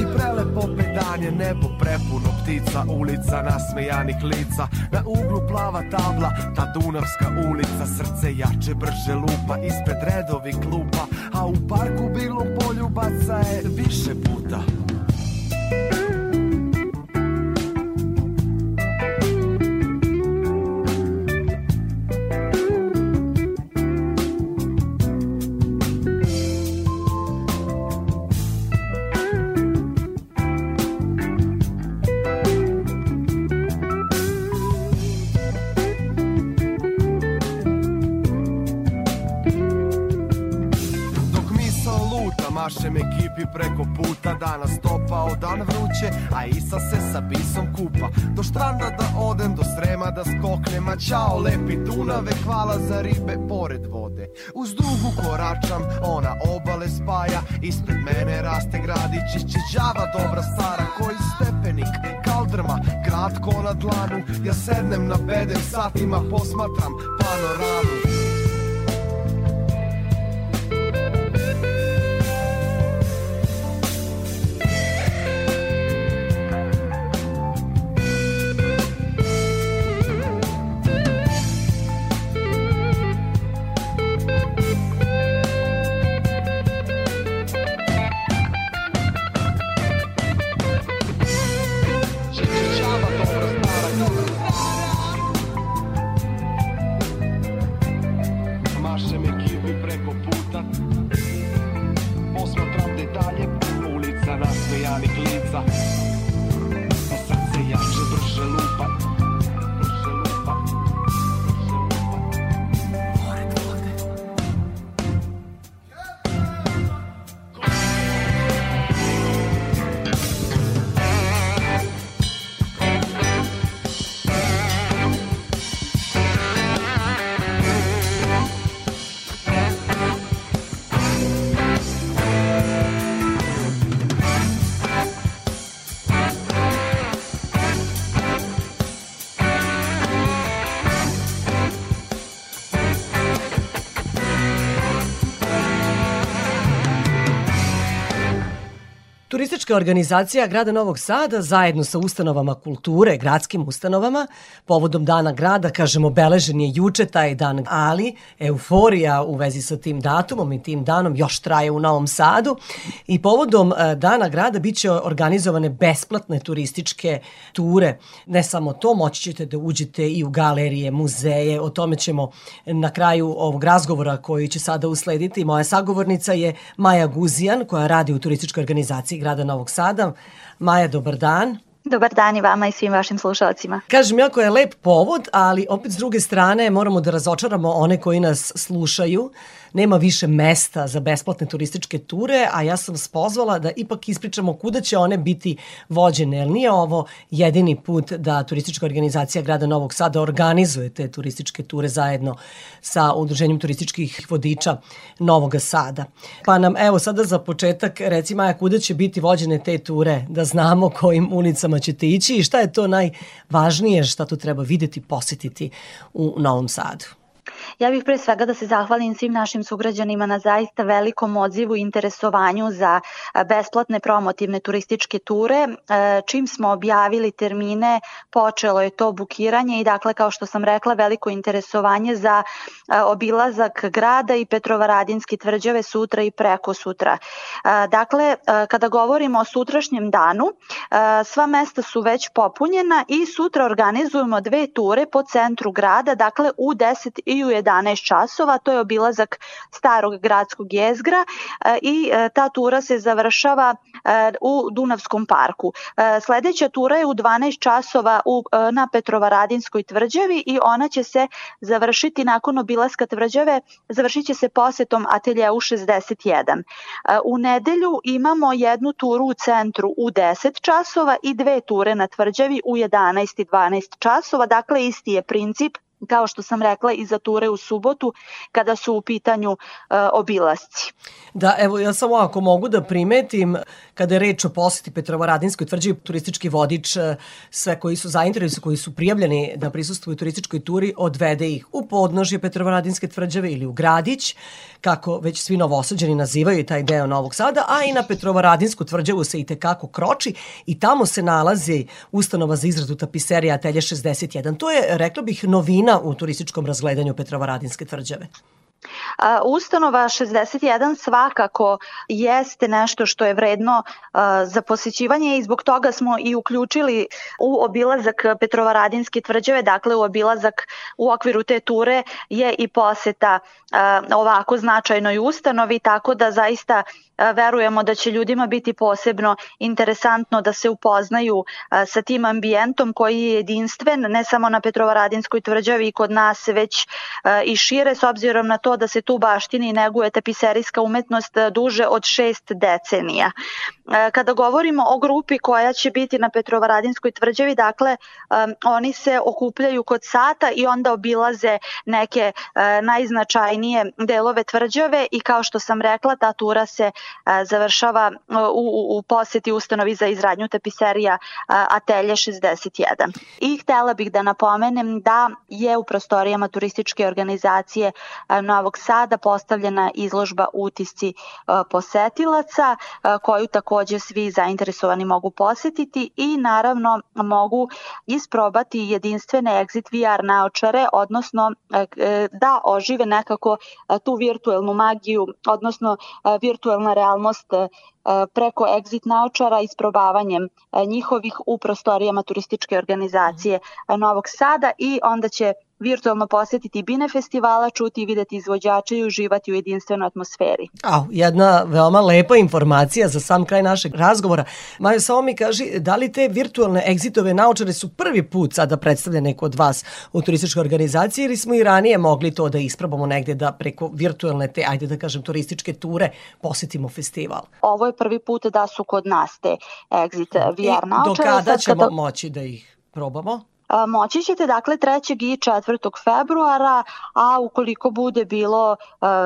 I prelepo pedanje Nebo prepuno ptica Ulica nasmejanih lica. Na uglu plava tabla Ta Dunavska ulica. Srce jače brže lupa Ispred redovi klupa. A u parku bilom polju baca je više puta Danas topao dan vruće A Isa se sa bisom kupa. Do štranda da odem, do Srema da skoknem A ćao lepi Dunave, hvala za ribe pored vode. Uz dugu koračam, ona obale spaja Ispred mene raste gradić Išćeđava dobra stara Koji stepenik, kaldrma Grad ko na dlanu. Ja sednem na bedem satima Posmatram panoramu Turistička organizacija grada Novog Sada zajedno sa ustanovama kulture, gradskim ustanovama, povodom dana grada, kažem, obeležen je juče taj dan, ali euforija u vezi sa tim datumom i tim danom još traje u Novom Sadu i povodom e, dana grada biće organizovane besplatne turističke ture. Ne samo to, moći ćete da uđete i u galerije, muzeje, o tome ćemo na kraju ovog razgovora koji će sada uslediti. Moja sagovornica je Maja Guzijan koja radi u turističkoj organizaciji grada Novog Sada. Maja, dobar dan. Dobar dan i vama i svim vašim slušalcima. Kažem, jako je lep povod, ali opet s druge strane moramo da razočaramo one koji nas slušaju. Nema više mesta za besplatne turističke ture, a ja sam vas pozvala da ipak ispričamo kuda će one biti vođene, jer nije ovo jedini put da turistička organizacija grada Novog Sada organizuje te turističke ture zajedno sa Udruženjem turističkih vodiča Novog Sada. Pa nam evo sada za početak reci Maja kuda će biti vođene te ture, da znamo kojim ulicama ćete ići i šta je to najvažnije šta tu treba videti, posetiti u Novom Sadu. Ja bih pre svega da se zahvalim svim našim sugrađanima na zaista velikom odzivu i interesovanju za besplatne promotivne turističke ture. E, Čim smo objavili termine, počelo je to bukiranje i dakle, kao što sam rekla, veliko interesovanje za obilazak grada i Petrovaradinski tvrđave sutra i preko sutra. Dakle, kada govorimo o sutrašnjem danu, sva mesta su već popunjena i sutra organizujemo dve ture po centru grada, dakle u 10 i u 11 časova, to je obilazak starog gradskog jezgra e, i e, ta tura se završava e, u Dunavskom parku. Sledeća tura je u 12 časova u, na Petrovaradinskoj tvrđavi i ona će se završiti nakon obilaska tvrđave, završit će se posetom ateljeu 61. E, U nedelju imamo jednu turu u centru u 10 časova i dve ture na tvrđavi u 11 i 12 časova, dakle isti je princip kao što sam rekla i za ture u subotu kada su u pitanju e, obilasci. Da, evo ja samo ako mogu da primetim, kada je reč o poseti Petrovaradinskoj tvrđavi, turistički vodič, e, sve koji su zainteresovani, koji su prijavljeni da prisustvuju turističkoj turi, odvede ih u podnožje Petrovaradinske tvrđave ili u Gradić, kako već svi novosađeni nazivaju taj deo Novog Sada, a i na Petrovaradinsku tvrđavu se i tekako kroči i tamo se nalazi ustanova za izradu tapiserija Atelje 61. To je, rekla bih, novina u turističkom razgledanju Petrovaradinske tvrđave. Ustanova 61 svakako jeste nešto što je vredno za posjećivanje i zbog toga smo i uključili u obilazak Petrovaradinske tvrđave, dakle u obilazak u okviru te ture je i poseta ovako značajnoj ustanovi, tako da zaista verujemo da će ljudima biti posebno interesantno da se upoznaju sa tim ambijentom koji je jedinstven ne samo na Petrovaradinskoj tvrđavi i kod nas već i šire s obzirom na to da se tu baštini neguje tapiserijska umetnost duže od šest decenija. Kada govorimo o grupi koja će biti na Petrovaradinskoj tvrđavi, dakle, oni se okupljaju kod sata i onda obilaze neke najznačajnije delove tvrđave i kao što sam rekla, ta tura se završava e, u, u, poseti ustanovi za izradnju tapiserija e, Atelje 61. I htela bih da napomenem da je u prostorijama turističke organizacije e, Novog Sada postavljena izložba utisci e, posetilaca e, koju takođe svi zainteresovani mogu posetiti i naravno mogu isprobati jedinstvene exit VR naočare, odnosno e, e, da ožive nekako e, tu virtuelnu magiju, odnosno e, virtuelna realnost e, preko exit naočara isprobavanjem e, njihovih u prostorijama turističke organizacije e, Novog Sada i onda će virtualno posetiti bine festivala, čuti i videti izvođače i uživati u jedinstvenoj atmosferi. Au, jedna veoma lepa informacija za sam kraj našeg razgovora. Majo, samo mi kaži, da li te virtualne egzitove naočare su prvi put sada predstavljene kod vas u turističkoj organizaciji ili smo i ranije mogli to da isprobamo negde da preko virtualne te, ajde da kažem, turističke ture posetimo festival? Ovo je prvi put da su kod nas te exit VR I do kada ćemo kada- moći da ih probamo? Moći ćete dakle 3. i 4. februara, a ukoliko bude bilo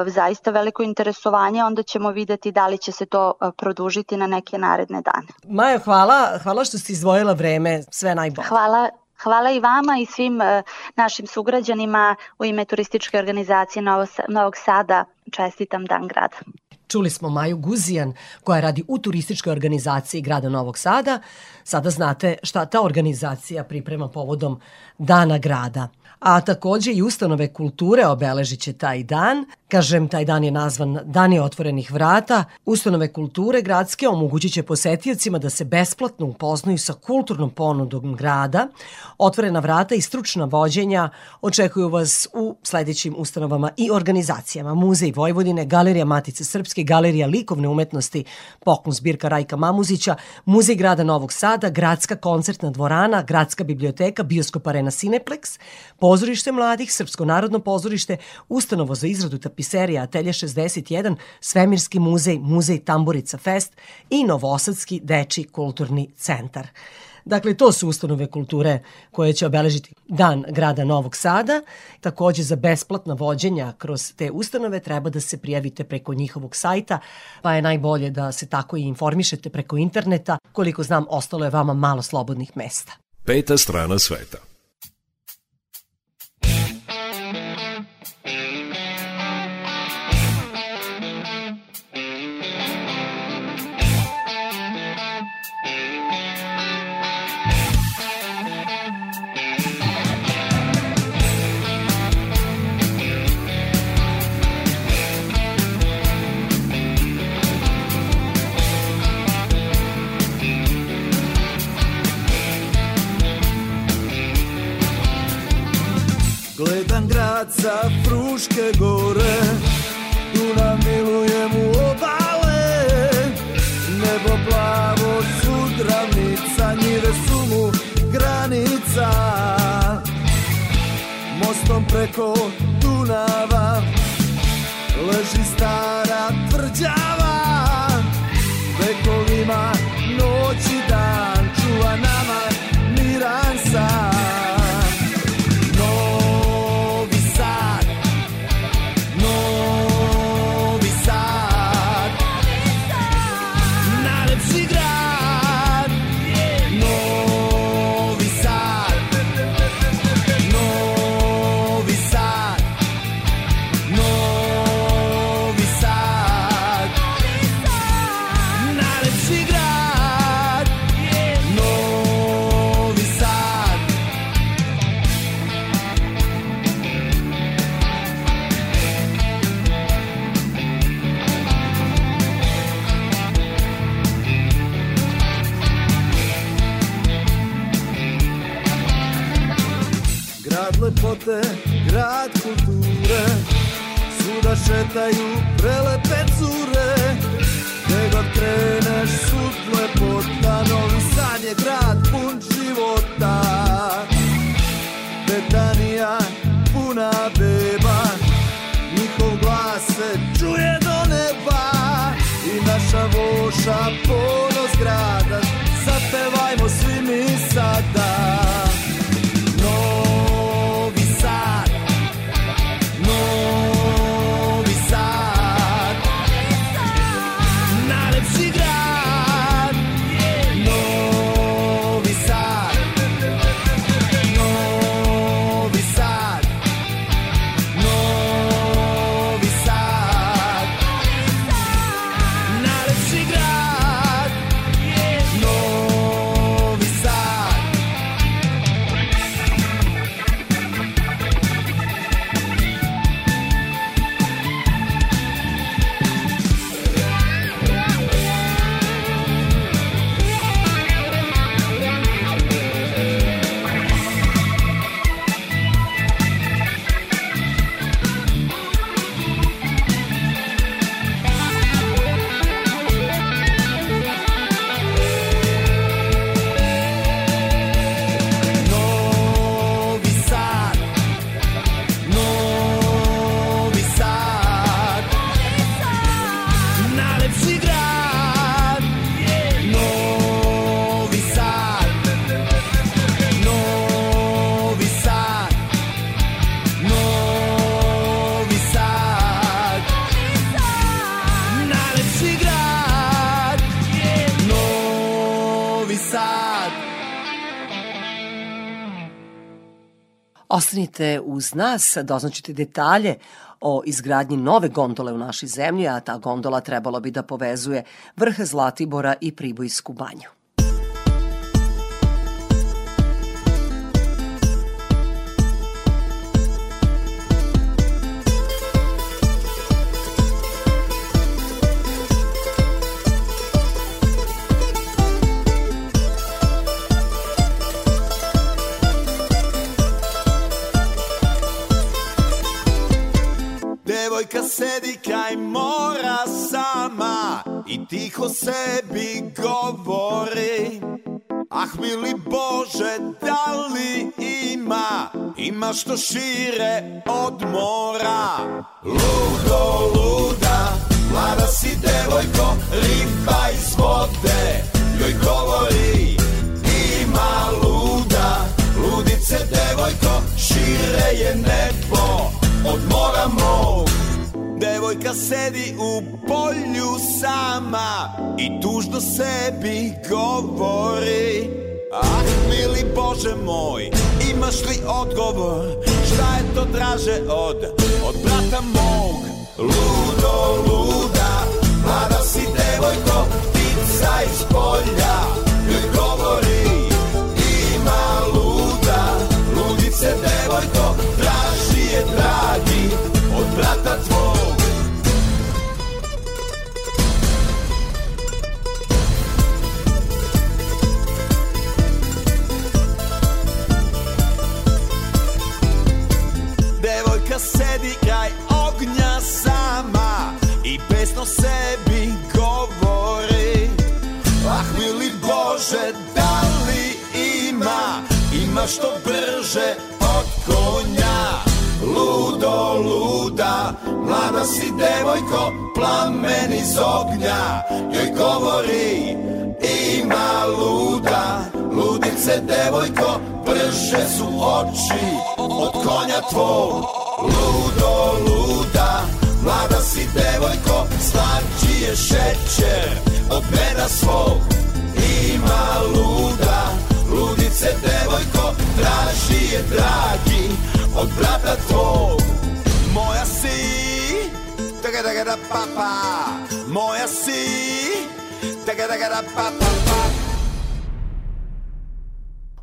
zaista veliko interesovanje, onda ćemo videti da li će se to produžiti na neke naredne dane. Majo, hvala, hvala što si izdvojila vreme, sve najbolje. Hvala Hvala i vama i svim našim sugrađanima u ime turističke organizacije Novo, Novog Sada. Čestitam Dan grada. Čuli smo Maju Guzijan koja radi u turističkoj organizaciji grada Novog Sada. Sada znate šta ta organizacija priprema povodom Dana grada. A takođe i ustanove kulture obeležit će taj dan. Kažem, taj dan je nazvan Dani otvorenih vrata. Ustanove kulture gradske omogućit će posetiocima da se besplatno upoznaju sa kulturnom ponudom grada. Otvorena vrata i stručna vođenja očekuju vas u sledećim ustanovama i organizacijama. Muzej Vojvodine, Galerija Matice Srpske, Galerija likovne umetnosti, poklon zbirka Rajka Mamuzića, Muzej grada Novog Sada, Gradska koncertna dvorana, Gradska biblioteka, Bioskop Arena Cineplex, Pozorište mladih, Srpsko narodno pozorište, Ustanovo za izradu tapiserija Atelje 61, Svemirski muzej, Muzej Tamburica Fest i Novosadski deči kulturni centar. Dakle, to su ustanove kulture koje će obeležiti Dan grada Novog Sada. Takođe, za besplatna vođenja kroz te ustanove treba da se prijavite preko njihovog sajta, pa je najbolje da se tako i informišete preko interneta. Koliko znam, ostalo je vama malo slobodnih mesta. Peta strana sveta. Sa Fruške gore Dunav milujem u obale. Nebo plavo sudravnica Njive su mu granica. Mostom preko Dunava Leži stara tvrđava. Vekovima šetaju prelepe cure Gde god kreneš sud lepota Novi san je grad pun života. Betanija puna beba Njihov glas se čuje do neba. I naša voša ponos grada Ostanite uz nas, doznaćete detalje o izgradnji nove gondole u našoj zemlji, a ta gondola trebalo bi da povezuje vrh Zlatibora i Pribojsku banju. Sedi kraj mora sama i tiho sebi govori. Ah mili Bože, da li ima, ima što šire od mora. Ludo, luda, mlada si devojko, riba iz vode Joj govori, ima luda, ludice devojko, šire je nebo od mora mog Devojka sedi u polju sama i tužno sebi govori Ah, mili Bože moj, imaš li odgovor? Šta je to draže od, od brata mog? Ludo, luda, mlada si devojko, ptica iz polja ima što brže od konja. Ludo, luda, mlada si devojko, plamen iz ognja. Joj govori, ima luda, ludice devojko, brže su oči od konja tvog. Ludo, luda, mlada si devojko, slađi je šećer od meda svog. Ima luda, ludice devojko, traži je dragi od brata tvog Moja si, taga taga da papa Moja si, taga taga da papa pa.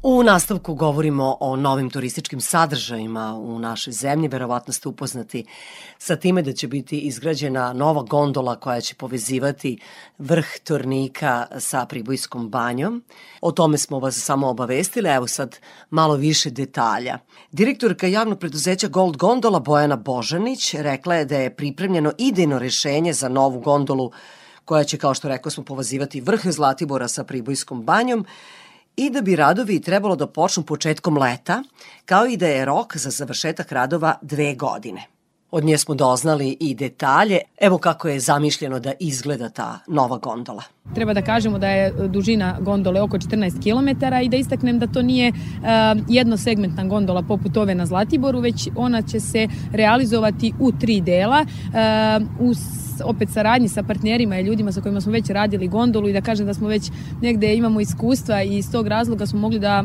U nastavku govorimo o novim turističkim sadržajima u našoj zemlji. Verovatno ste upoznati sa time da će biti izgrađena nova gondola koja će povezivati vrh Tornika sa Pribojskom banjom. O tome smo vas samo obavestili, evo sad malo više detalja. Direktorka javnog preduzeća Gold Gondola Bojana Božanić rekla je da je pripremljeno idejno rešenje za novu gondolu koja će, kao što rekao smo, povazivati vrh Zlatibora sa Pribojskom banjom i da bi radovi trebalo da počnu početkom leta, kao i da je rok za završetak radova dve godine. Od nje smo doznali i detalje. Evo kako je zamišljeno da izgleda ta nova gondola. Treba da kažemo da je dužina gondole oko 14 km i da istaknem da to nije uh, jednosegmentna gondola poput ove na Zlatiboru, već ona će se realizovati u tri dela. Uh, u opet saradnji sa partnerima i ljudima sa kojima smo već radili gondolu i da kažem da smo već negde imamo iskustva i iz tog razloga smo mogli da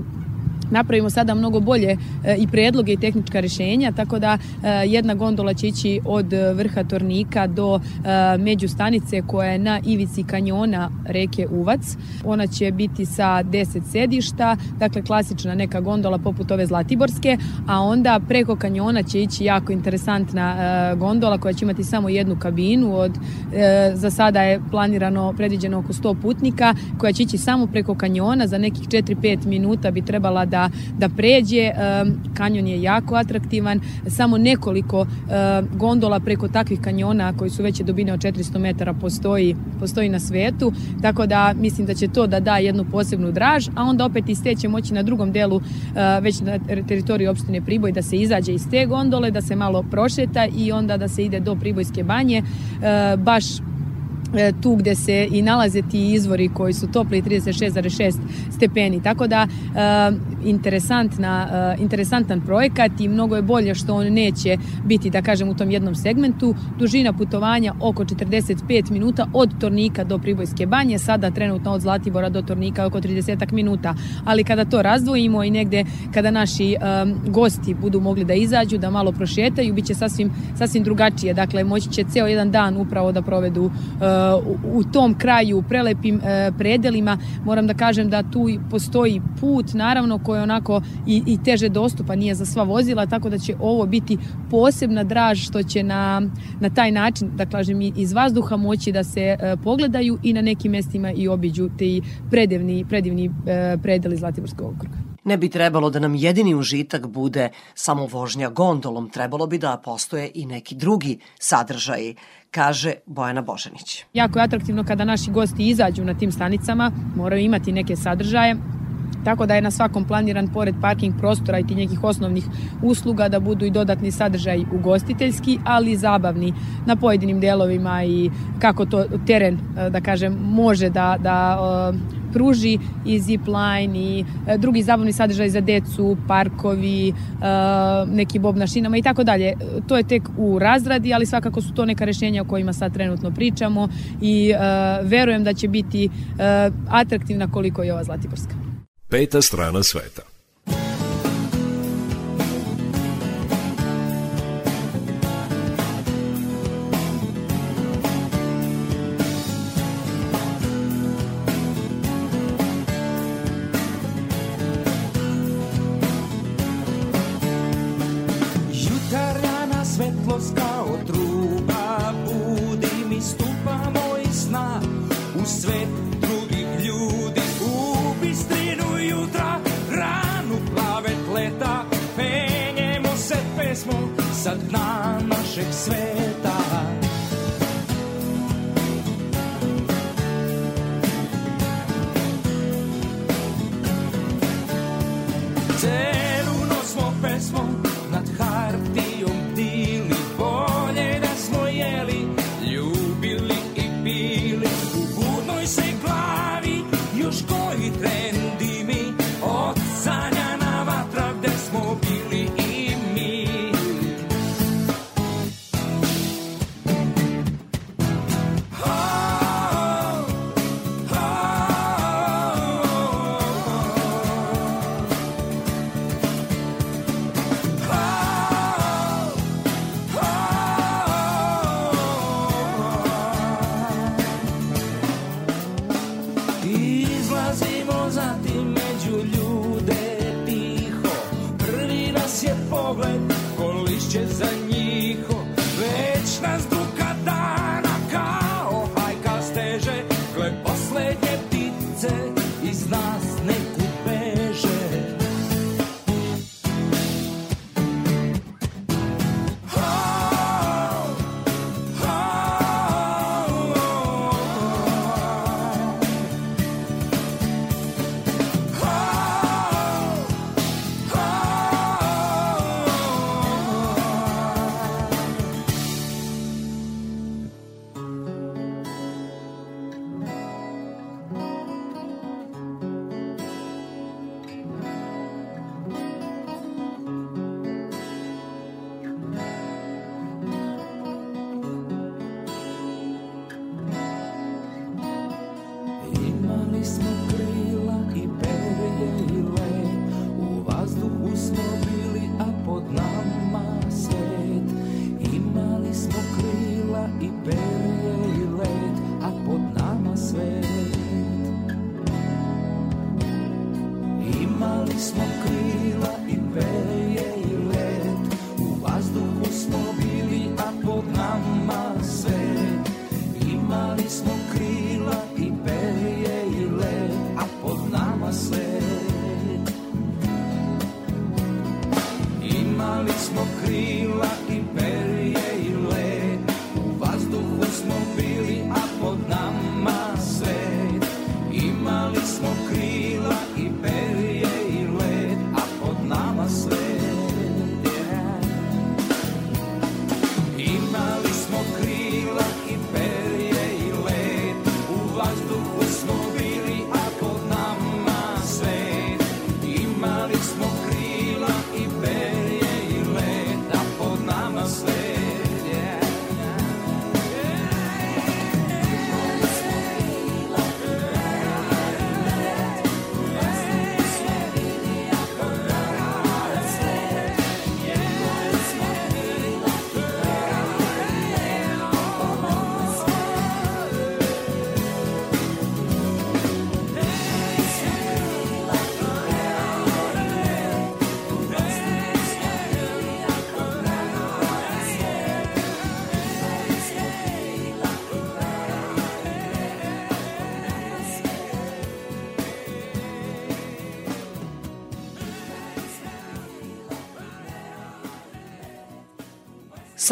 napravimo sada mnogo bolje e, i predloge i tehnička rešenja, tako da e, jedna gondola će ići od vrha Tornika do e, međustanice koja je na ivici kanjona reke Uvac. Ona će biti sa 10 sedišta, dakle klasična neka gondola poput ove Zlatiborske, a onda preko kanjona će ići jako interesantna gondola koja će imati samo jednu kabinu od za sada je planirano predviđeno oko 100 putnika koja će ići samo preko kanjona za nekih 4-5 minuta bi trebala da da, pređe. Kanjon je jako atraktivan, samo nekoliko gondola preko takvih kanjona koji su veće dubine od 400 metara postoji, postoji na svetu, tako da mislim da će to da da jednu posebnu draž, a onda opet iz te će moći na drugom delu već na teritoriji opštine Priboj da se izađe iz te gondole, da se malo prošeta i onda da se ide do Pribojske banje, baš E, tu gde se i nalaze ti izvori koji su topli 36,6 stepeni. Tako da e, interesantna, e, interesantan projekat i mnogo je bolje što on neće biti, da kažem, u tom jednom segmentu. Dužina putovanja oko 45 minuta od Tornika do Pribojske banje, sada trenutno od Zlatibora do Tornika oko 30 minuta. Ali kada to razdvojimo i negde kada naši gosti budu mogli da izađu, da malo prošetaju, bit će sasvim, sasvim drugačije. Dakle, moći će ceo jedan dan upravo da provedu u tom kraju, u prelepim e, predelima. Moram da kažem da tu postoji put, naravno, koji je onako i, i teže dostupa, nije za sva vozila, tako da će ovo biti posebna draž što će na, na taj način, da kažem, iz vazduha moći da se e, pogledaju i na nekim mestima i obiđu te predivni, predivni e, predeli Zlatiborskog okruga. Ne bi trebalo da nam jedini užitak bude samo vožnja gondolom, trebalo bi da postoje i neki drugi sadržaji kaže Bojana Božanić. Jako je atraktivno kada naši gosti izađu na tim stanicama, moraju imati neke sadržaje, tako da je na svakom planiran pored parking prostora i ti nekih osnovnih usluga da budu i dodatni sadržaj ugostiteljski, ali i zabavni na pojedinim delovima i kako to teren, da kažem, može da, da pruži i zipline i e, drugi zabavni sadržaj za decu, parkovi, e, neki bob na šinama i tako dalje. To je tek u razradi, ali svakako su to neka rešenja o kojima sad trenutno pričamo i e, verujem da će biti atraktivna koliko je ova Zlatiborska. Peta strana sveta. press one.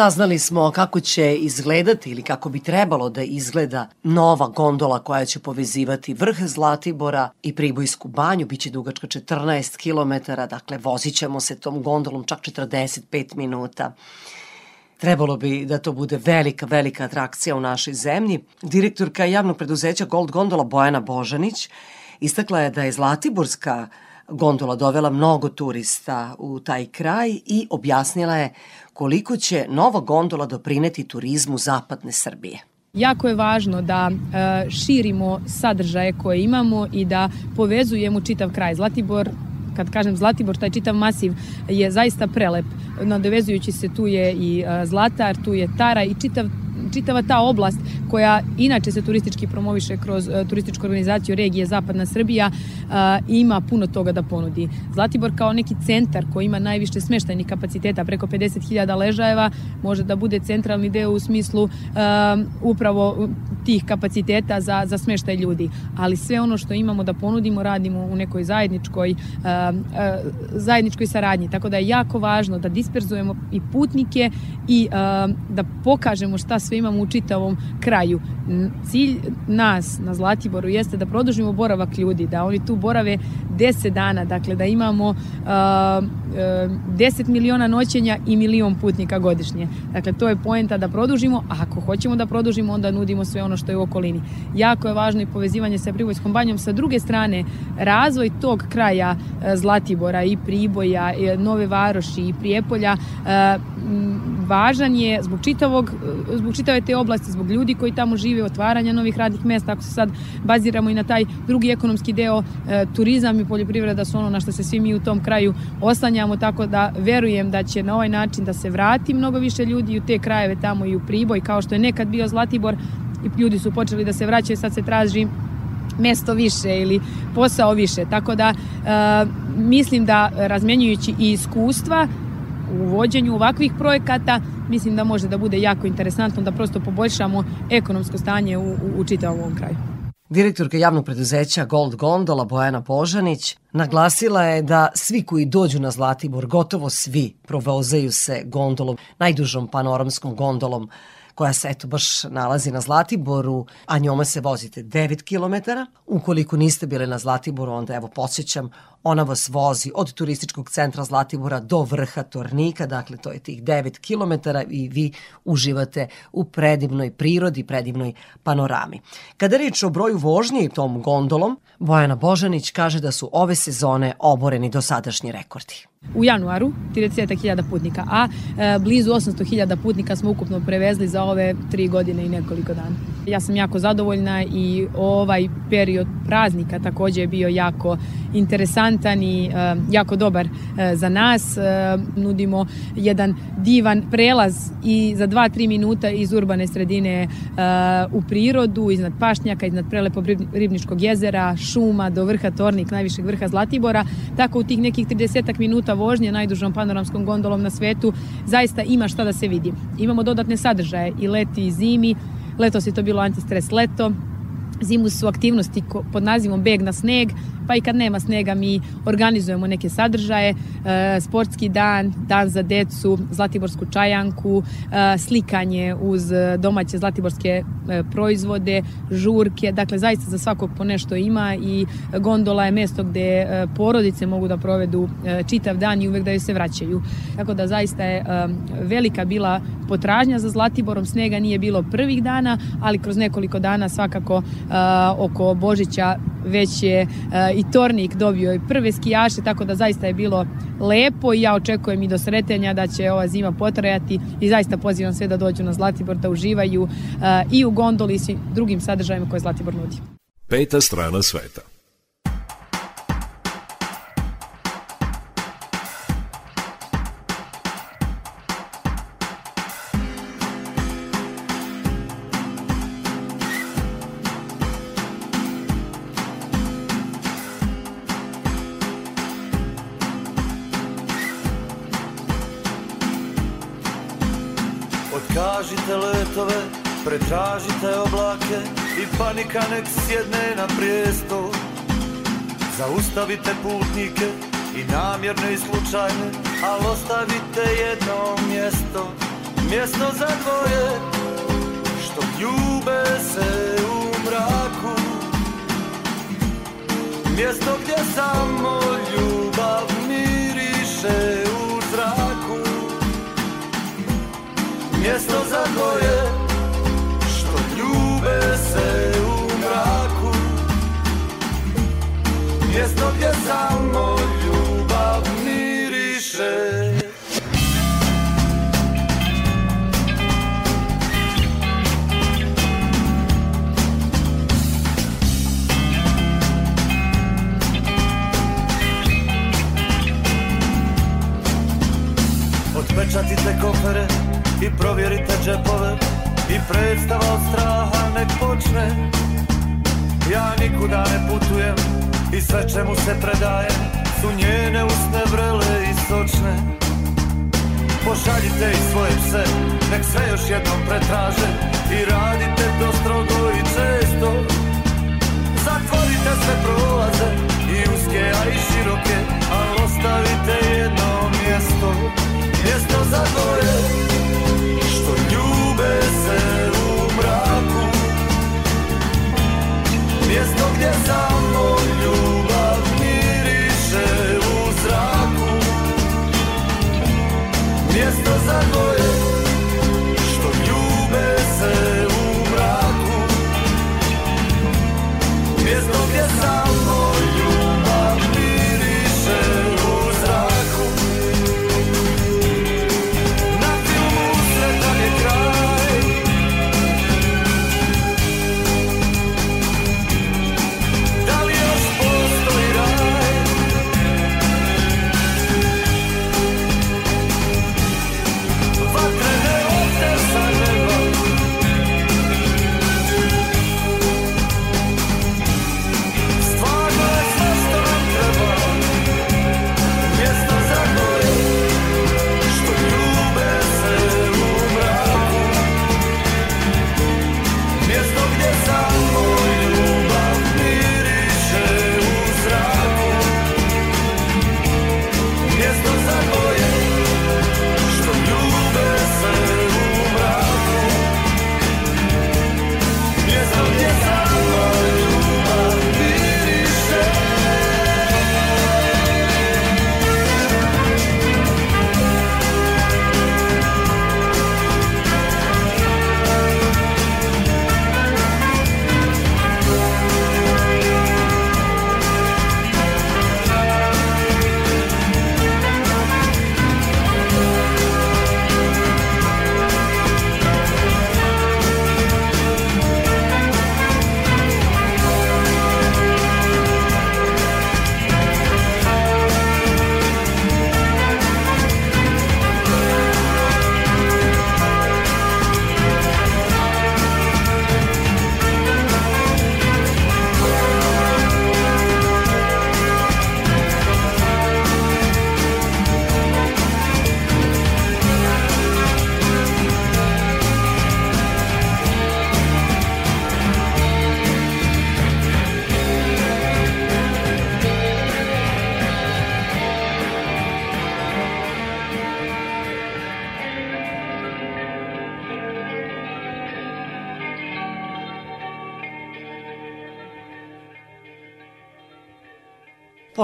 Saznali smo kako će izgledati ili kako bi trebalo da izgleda nova gondola koja će povezivati vrh Zlatibora i Pribojsku banju. Biće dugačka 14 km, dakle vozit ćemo se tom gondolom čak 45 minuta. Trebalo bi da to bude velika, velika atrakcija u našoj zemlji. Direktorka javnog preduzeća Gold Gondola Bojana Božanić istakla je da je Zlatiborska gondola dovela mnogo turista u taj kraj i objasnila je koliko će nova gondola doprineti turizmu zapadne Srbije. Jako je važno da e, širimo sadržaje koje imamo i da povezujemo čitav kraj. Zlatibor kad kažem Zlatibor, taj čitav masiv je zaista prelep. Nadovezujući se tu je i e, Zlatar, tu je Tara i čitav čitava ta oblast koja inače se turistički promoviše kroz uh, turističku organizaciju regije Zapadna Srbija uh, ima puno toga da ponudi. Zlatibor kao neki centar koji ima najviše smeštajnih kapaciteta, preko 50.000 ležajeva, može da bude centralni deo u smislu uh, upravo tih kapaciteta za, za smeštaj ljudi. Ali sve ono što imamo da ponudimo radimo u nekoj zajedničkoj, zajedničkoj saradnji. Tako da je jako važno da disperzujemo i putnike i da pokažemo šta sve imamo u čitavom kraju. Cilj nas na Zlatiboru jeste da produžimo boravak ljudi, da oni tu borave 10 dana, dakle da imamo uh, uh, 10 miliona noćenja i milion putnika godišnje. Dakle, to je poenta da produžimo, a ako hoćemo da produžimo, onda nudimo sve ono što je u okolini. Jako je važno i povezivanje sa Pribojskom banjom. Sa druge strane, razvoj tog kraja Zlatibora i Priboja, i Nove Varoši i Prijepolja uh, važan je zbog čitavog zbog čitave te oblasti, zbog ljudi koji tamo žive, otvaranja novih radnih mesta, ako se sad baziramo i na taj drugi ekonomski deo, e, turizam i poljoprivreda su ono na što se svi mi u tom kraju oslanjamo, tako da verujem da će na ovaj način da se vrati mnogo više ljudi u te krajeve tamo i u Priboj, kao što je nekad bio Zlatibor i ljudi su počeli da se vraćaju, sad se traži mesto više ili posao više. Tako da e, mislim da razmenjujući i iskustva u vođenju ovakvih projekata mislim da može da bude jako interesantno da prosto poboljšamo ekonomsko stanje u, u, u čitavom ovom kraju. Direktorka javnog preduzeća Gold Gondola Bojana Božanić naglasila je da svi koji dođu na Zlatibor, gotovo svi, provozaju se gondolom, najdužom panoramskom gondolom koja se eto baš nalazi na Zlatiboru, a njome se vozite 9 km. Ukoliko niste bile na Zlatiboru, onda evo podsjećam, ona vas vozi od turističkog centra Zlatibora do vrha Tornika, dakle to je tih 9 km i vi uživate u predivnoj prirodi, predivnoj panorami. Kada reč o broju vožnje i tom gondolom, Bojana Božanić kaže da su ove sezone oboreni dosadašnji rekordi. U januaru 30.000 putnika, a e, blizu 800.000 putnika smo ukupno prevezli za ove tri godine i nekoliko dana. Ja sam jako zadovoljna i ovaj period praznika takođe je bio jako interesantan i e, jako dobar e, za nas. E, nudimo jedan divan prelaz i za 2-3 minuta iz urbane sredine u prirodu, iznad pašnjaka, iznad prelepog ribničkog jezera, šuma do vrha Tornik, najvišeg vrha Zlatibora. Tako u tih nekih 30 minuta vožnje najdužom panoramskom gondolom na svetu zaista ima šta da se vidi. Imamo dodatne sadržaje i leti i zimi, letos je to bilo antistres leto, zimu su aktivnosti pod nazivom Beg na sneg, pa i kad nema snega mi organizujemo neke sadržaje, e, sportski dan, dan za decu, zlatiborsku čajanku, e, slikanje uz domaće zlatiborske e, proizvode, žurke, dakle zaista za svakog po nešto ima i gondola je mesto gde porodice mogu da provedu čitav dan i uvek da joj se vraćaju. Tako da zaista je velika bila potražnja za Zlatiborom, snega nije bilo prvih dana, ali kroz nekoliko dana svakako oko Božića već je i Tornik dobio i prve skijaše, tako da zaista je bilo lepo i ja očekujem i do sretenja da će ova zima potrajati i zaista pozivam sve da dođu na Zlatibor da uživaju i u gondoli i svim drugim sadržajima koje Zlatibor nudi. Peta strana sveta. Panika nek sjedne na prijesto. Zaustavite putnike i namjerne i slučajne, ali ostavite jedno mjesto. Mjesto za dvoje Što ljube se u mraku Mjesto gdje samo ljubav miriše u zraku Mjesto za dvoje ljube se u mraku Mjesto gdje samo ljubav miriše Otpečatite kofere i provjerite džepove I predstava od straha nek počne. Ja nikuda ne putujem i sve čemu se predajem Su njene usne vrele i sočne. Pošaljite i svoje pse, nek sve još jednom pretraže I radite to strogo i često. Zatvorite sve prolaze i uske, a i široke Al ostavite jedno mjesto Mjesto za dvoje Što ljube se u mraku. Mjesto gdje samo ljubav miriše u zraku. Mjesto za dvoje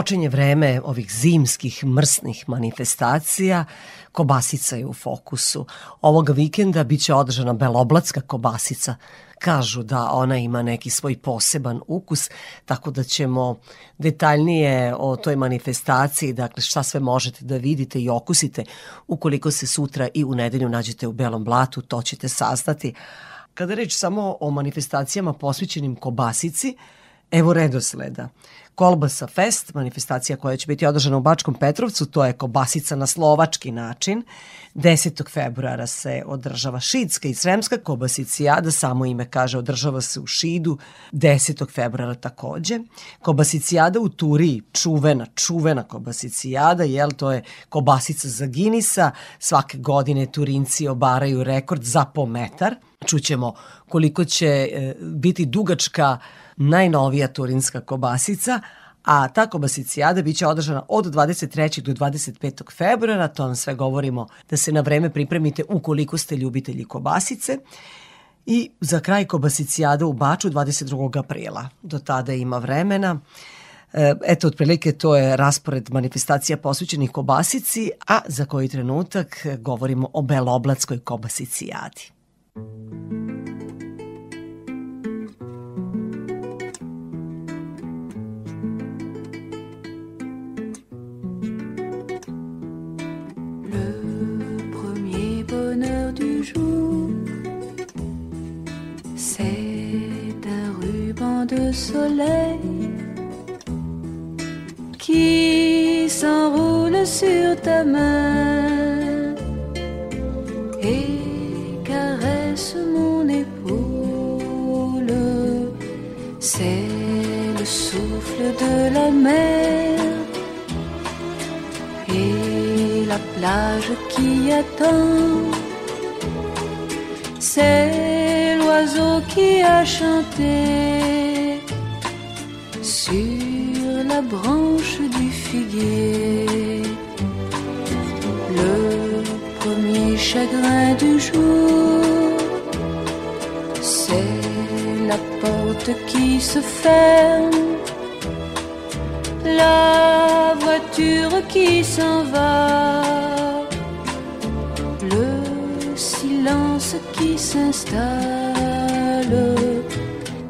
Počinje vreme ovih zimskih mrsnih manifestacija, kobasica je u fokusu. Ovoga vikenda biće održana beloblatska kobasica. Kažu da ona ima neki svoj poseban ukus, tako da ćemo detaljnije o toj manifestaciji, dakle šta sve možete da vidite i okusite ukoliko se sutra i u nedelju nađete u Belom blatu, to ćete saznati. Kada reč samo o manifestacijama posvećenim kobasici, evo redosleda. Kolbasa Fest, manifestacija koja će biti održana u Bačkom Petrovcu, to je kobasica na slovački način. 10. februara se održava Šidska i Sremska kobasicijada, samo ime kaže održava se u Šidu, 10. februara takođe. Kobasicijada u Turiji, čuvena, čuvena kobasicijada, jel, to je kobasica za Ginisa, svake godine Turinci obaraju rekord za po metar. Čućemo koliko će e, biti dugačka najnovija turinska kobasica, a ta kobasicijada biće održana od 23. do 25. februara, to nam sve govorimo da se na vreme pripremite ukoliko ste ljubitelji kobasice. I za kraj kobasicijada u Baču 22. aprila. Do tada ima vremena. E, Eto, otprilike to je raspored manifestacija posvećenih kobasici, a za koji trenutak govorimo o Beloblatskoj kobasicijadi. Le de soleil qui s'enroule sur ta main et caresse mon épaule. C'est le souffle de la mer et la plage qui attend. C'est qui a chanté sur la branche du figuier. Le premier chagrin du jour, c'est la porte qui se ferme, la voiture qui s'en va, le silence qui s'installe,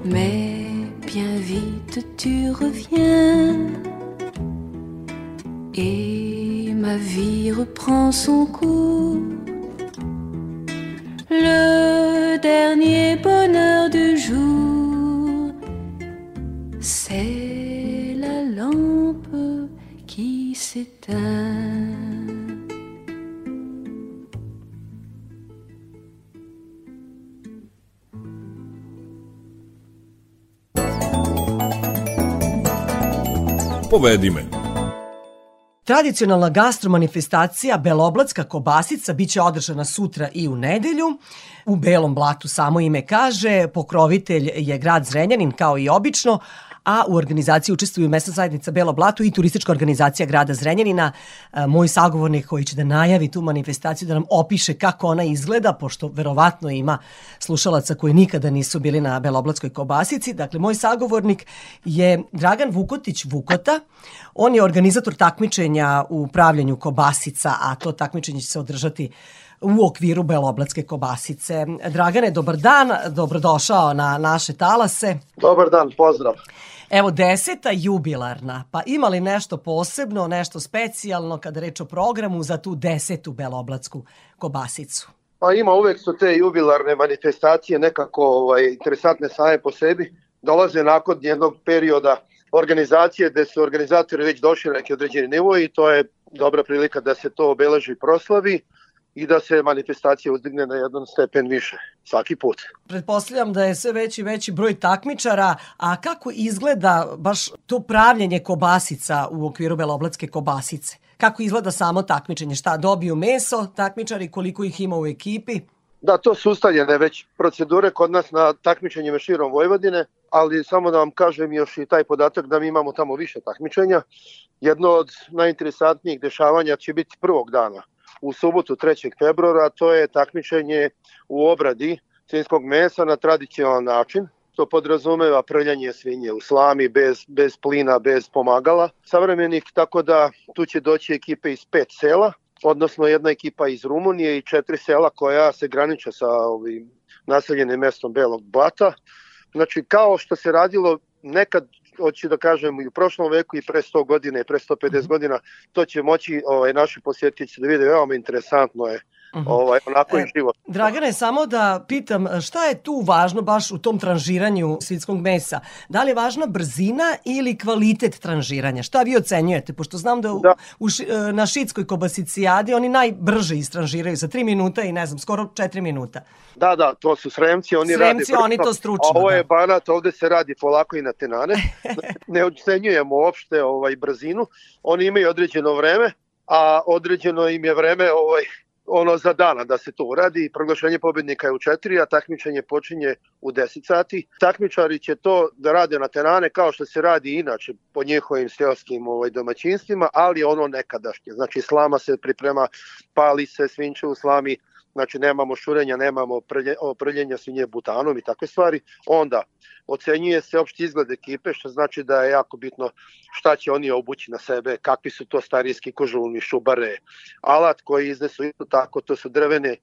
mais bien vite tu reviens et ma vie reprend son cours. Le dernier bonheur du jour, c'est la lampe qui s'éteint. Povedi me. Tradicionalna gastromanifestacija Beloblatska kobasica biće održana sutra i u nedelju. U Belom blatu samo ime kaže, pokrovitelj je grad Zrenjanin kao i obično, a u organizaciji učestvuju mesna zajednica Belo Blato i turistička organizacija grada Zrenjanina. E, Moj sagovornik koji će da najavi tu manifestaciju, da nam opiše kako ona izgleda, pošto verovatno ima slušalaca koji nikada nisu bili na Beloblatskoj kobasici. Dakle, moj sagovornik je Dragan Vukotić Vukota. On je organizator takmičenja u pravljenju kobasica, a to takmičenje će se održati u okviru Beloblatske kobasice. Dragane, dobar dan, dobrodošao na naše talase. Dobar dan, pozdrav. Evo, deseta jubilarna, pa ima li nešto posebno, nešto specijalno kada reč o programu za tu desetu Beloblatsku kobasicu? Pa ima uvek su te jubilarne manifestacije nekako ovaj, interesantne same po sebi. Dolaze nakon jednog perioda organizacije gde su organizatori već došli na neki određeni nivo i to je dobra prilika da se to obeleži i proslavi i da se manifestacija uzdigne na jedan stepen više svaki put. Pretpostavljam da je sve veći veći broj takmičara, a kako izgleda baš to pravljenje kobasica u okviru Beloblatske kobasice? Kako izgleda samo takmičenje? Šta, dobiju meso takmičari, koliko ih ima u ekipi? Da, to su ustaljene već procedure kod nas na takmičenjima širom Vojvodine, ali samo da vam kažem još i taj podatak da mi imamo tamo više takmičenja. Jedno od najinteresantnijih dešavanja će biti prvog dana u subotu 3. februara, to je takmičenje u obradi svinskog mesa na tradicionalan način. To podrazumeva prljanje svinje u slami, bez, bez plina, bez pomagala savremenih, tako da tu će doći ekipe iz pet sela, odnosno jedna ekipa iz Rumunije i četiri sela koja se graniče sa ovim naseljenim mestom Belog Blata. Znači, kao što se radilo nekad hoću da kažem i u prošlom veku i pre 100 godina i pre 150 godina, to će moći ovaj, naši posjetitelji da vide, veoma interesantno je ovaj, onako i život. Dragane, samo da pitam, šta je tu važno baš u tom tranžiranju svinskog mesa? Da li je važna brzina ili kvalitet tranžiranja? Šta vi ocenjujete? Pošto znam da, u, u, ši- na šitskoj kobasicijadi oni najbrže istranžiraju za 3 minuta i ne znam, skoro 4 minuta. Da, da, to su Sremci, oni Sremci, rade oni brzo, to stručno, a ovo je da. Banat, ovde se radi polako i na tenane. ne ocenjujemo uopšte ovaj brzinu. Oni imaju određeno vreme, a određeno im je vreme ovaj ono za dana da se to uradi. Proglašenje pobednika je u 4, a takmičenje počinje u 10 sati. Takmičari će to da rade na terane kao što se radi inače po njihovim seoskim ovaj, domaćinstvima, ali ono nekadašnje. Znači slama se priprema, pali se svinče u slami, znači nemamo šurenja, nemamo prlje, prljenja svinje butanom i takve stvari. Onda ocenjuje se opšti izgled ekipe, što znači da je jako bitno šta će oni obući na sebe, kakvi su to starijski kožulni, šubare, alat koji iznesu isto tako, to su drvene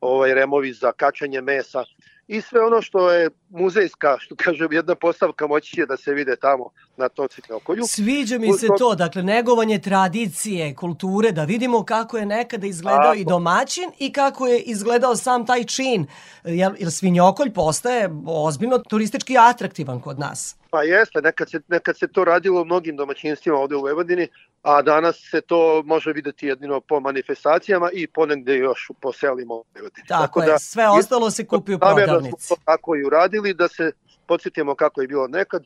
ovaj, removi za kačanje mesa i sve ono što je muzejska, što kažem, jedna postavka moći će da se vide tamo na tom citnokolju. Sviđa mi se to, dakle, negovanje tradicije, kulture, da vidimo kako je nekada izgledao Tako. i domaćin i kako je izgledao sam taj čin. Jer, jer svinjokolj postaje ozbiljno turistički atraktivan kod nas. Pa jeste, nekad se, nekad se to radilo u mnogim domaćinstvima ovde u Vojvodini, a danas se to može videti jedino po manifestacijama i ponegde još po selima u Vojvodini. Tako, je, sve ostalo se kupi u prodavnici. tako i uradili, da se podsjetimo kako je bilo nekad,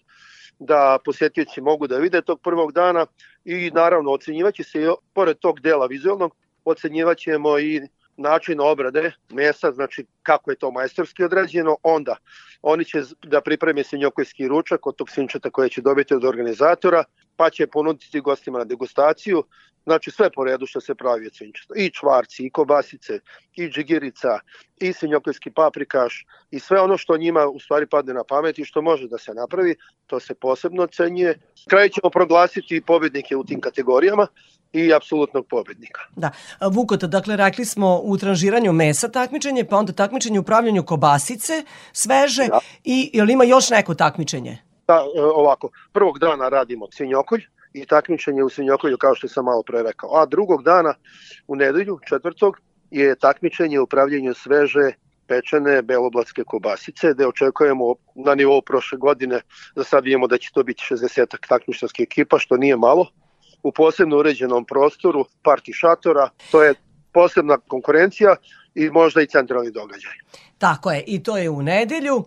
da posjetioci mogu da vide tog prvog dana i naravno ocenjivaće se pored tog dela vizualnog, ocenjivaćemo i način obrade mesa, znači kako je to majstorski odrađeno, onda oni će da pripreme svinjokojski ručak od tog svinčeta koje će dobiti od organizatora, pa će ponuditi gostima na degustaciju, znači sve po redu što se pravi od svinčeta. I čvarci, i kobasice, i džigirica, i svinjokojski paprikaš, i sve ono što njima u stvari padne na pamet i što može da se napravi, to se posebno ocenjuje. Kraj ćemo proglasiti pobednike u tim kategorijama i apsolutnog pobednika. Da. Vukota, dakle, rekli smo u tranžiranju mesa takmičenje, pa onda takmičenje u pravljanju kobasice, sveže Da. i je li ima još neko takmičenje? Da, e, ovako, prvog dana radimo svinjokolj i takmičenje u svinjokolju kao što sam malo pre rekao. A drugog dana u nedelju, četvrtog, je takmičenje u pravljenju sveže pečene beloblatske kobasice, gde očekujemo na nivou prošle godine, za sad vidimo da će to biti 60 takmičarskih ekipa, što nije malo, u posebno uređenom prostoru, parti šatora, to je posebna konkurencija i možda i centralni događaj. Tako je, i to je u nedelju.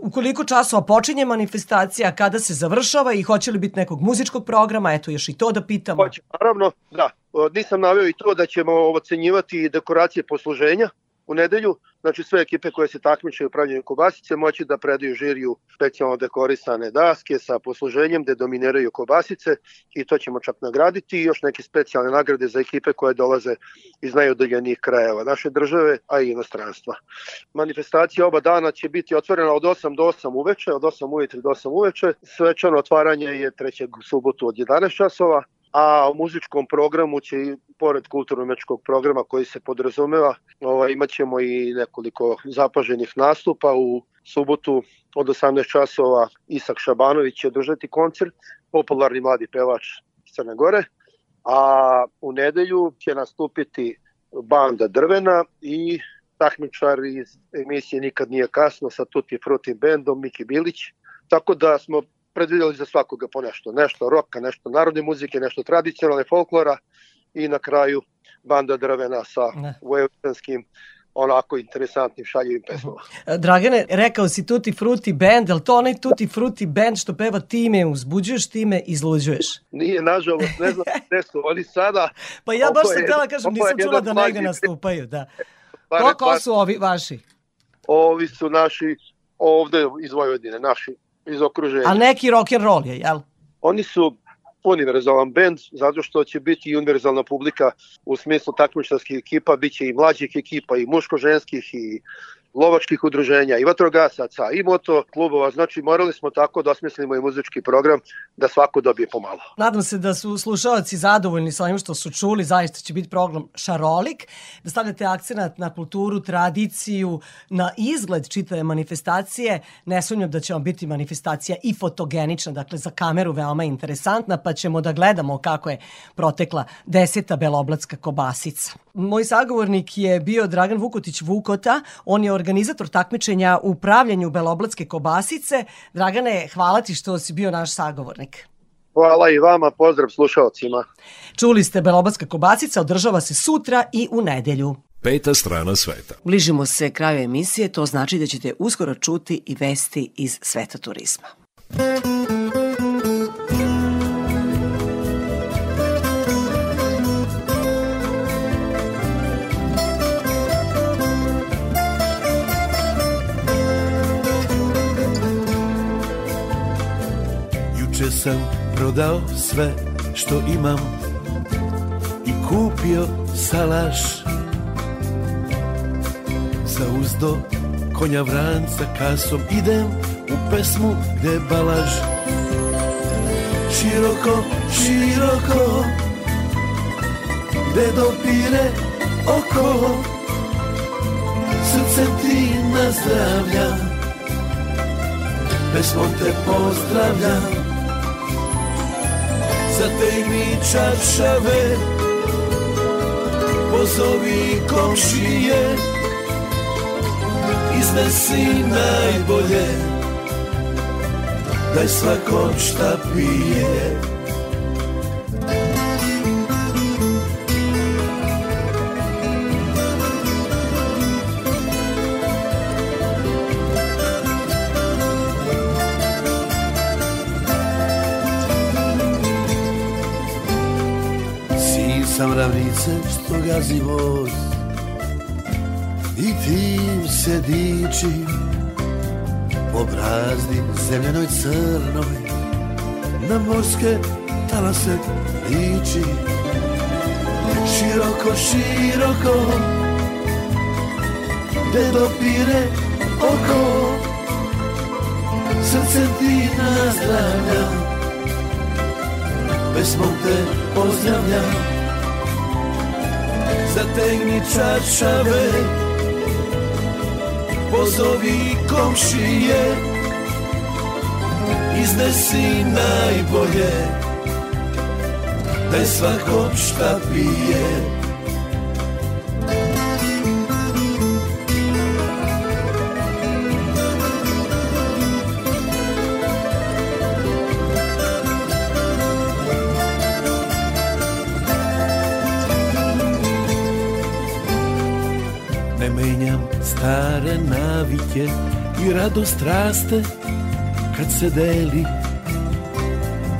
U koliko časova počinje manifestacija, kada se završava i hoće li biti nekog muzičkog programa, eto još i to da pitamo. Hoće, naravno, da. Nisam naveo i to da ćemo ocenjivati dekoracije posluženja u nedelju. Znači sve ekipe koje se takmiče u pravljenju kobasice moći da predaju žiriju specijalno dekorisane daske sa posluženjem gde dominiraju kobasice i to ćemo čak nagraditi i još neke specijalne nagrade za ekipe koje dolaze iz najudaljenijih krajeva naše države, a i inostranstva. Manifestacija oba dana će biti otvorena od 8 do 8 uveče, od 8 ujutri do 8 uveče. Svečano otvaranje je 3. subotu od 11 časova, a u muzičkom programu će pored kulturno-mečkog programa koji se podrazumeva, ovaj, imat ćemo i nekoliko zapaženih nastupa. U subotu od 18 časova Isak Šabanović će održati koncert, popularni mladi pevač Crne Gore, a u nedelju će nastupiti banda Drvena i takmičar iz emisije Nikad nije kasno sa Tutti Frutti bandom Miki Bilić, tako da smo predvidjeli za svakoga po nešto. Nešto roka, nešto narodne muzike, nešto tradicionalne folklora i na kraju banda drvena sa vojvodanskim onako interesantnim šaljivim pesmama. E, Dragane, rekao si Tutti Frutti band, je li to onaj Tutti Frutti band što peva ti me uzbuđuješ, ti me izluđuješ? Nije, nažalost, ne znam gde su oni sada. Pa ja baš sam je- htjela kažem, nisam čula da negde nastupaju, da. Ko, su ovi vaši? Ovi su naši ovde iz Vojvodine, naši iz okruženja. A neki rock and roll je, jel? Oni su univerzalan bend, zato što će biti i univerzalna publika u smislu takmičarskih ekipa, bit će i mlađih ekipa, i muško-ženskih, i lovačkih udruženja, i vatrogasaca, i moto klubova. Znači, morali smo tako da osmislimo i muzički program da svako dobije pomalo. Nadam se da su slušalci zadovoljni sa ovim što su čuli, zaista će biti program šarolik, da stavljate akcenat na kulturu, tradiciju, na izgled čitave manifestacije. Ne sumnjam da će vam biti manifestacija i fotogenična, dakle za kameru veoma interesantna, pa ćemo da gledamo kako je protekla deseta beloblatska kobasica. Moj sagovornik je bio Dragan Vukotić Vukota, on je organizator takmičenja u pravljenju beloblatske kobasice. Dragane, hvala ti što si bio naš sagovornik. Hvala i vama, pozdrav slušalcima. Čuli ste Beloblatska kobasica, održava se sutra i u nedelju. Peta strana sveta. Bližimo se kraju emisije, to znači da ćete uskoro čuti i vesti iz sveta turizma. Sam prodao sve što imam I kupio salaš. Za uzdo konja vranca kasom Idem u pesmu gde balaž. Široko, široko Gde dopire oko. Srcem ti nazdravljam Pesmom te pozdravljam Zategni čaršave Pozovi komšije Iznesi najbolje. Daj svakom šta pije sam ravnice što gazi voz. I tim se diči Po brazdi zemljenoj crnoj. Na morske talase liči Široko, široko Gde dopire oko. Srcem ti nazdravljam Pesmom te pozdravljam Zategni čaršave Pozovi komšije. Iznesi najbolje. Daj svakom šta pije stare navike i radost raste kad se deli.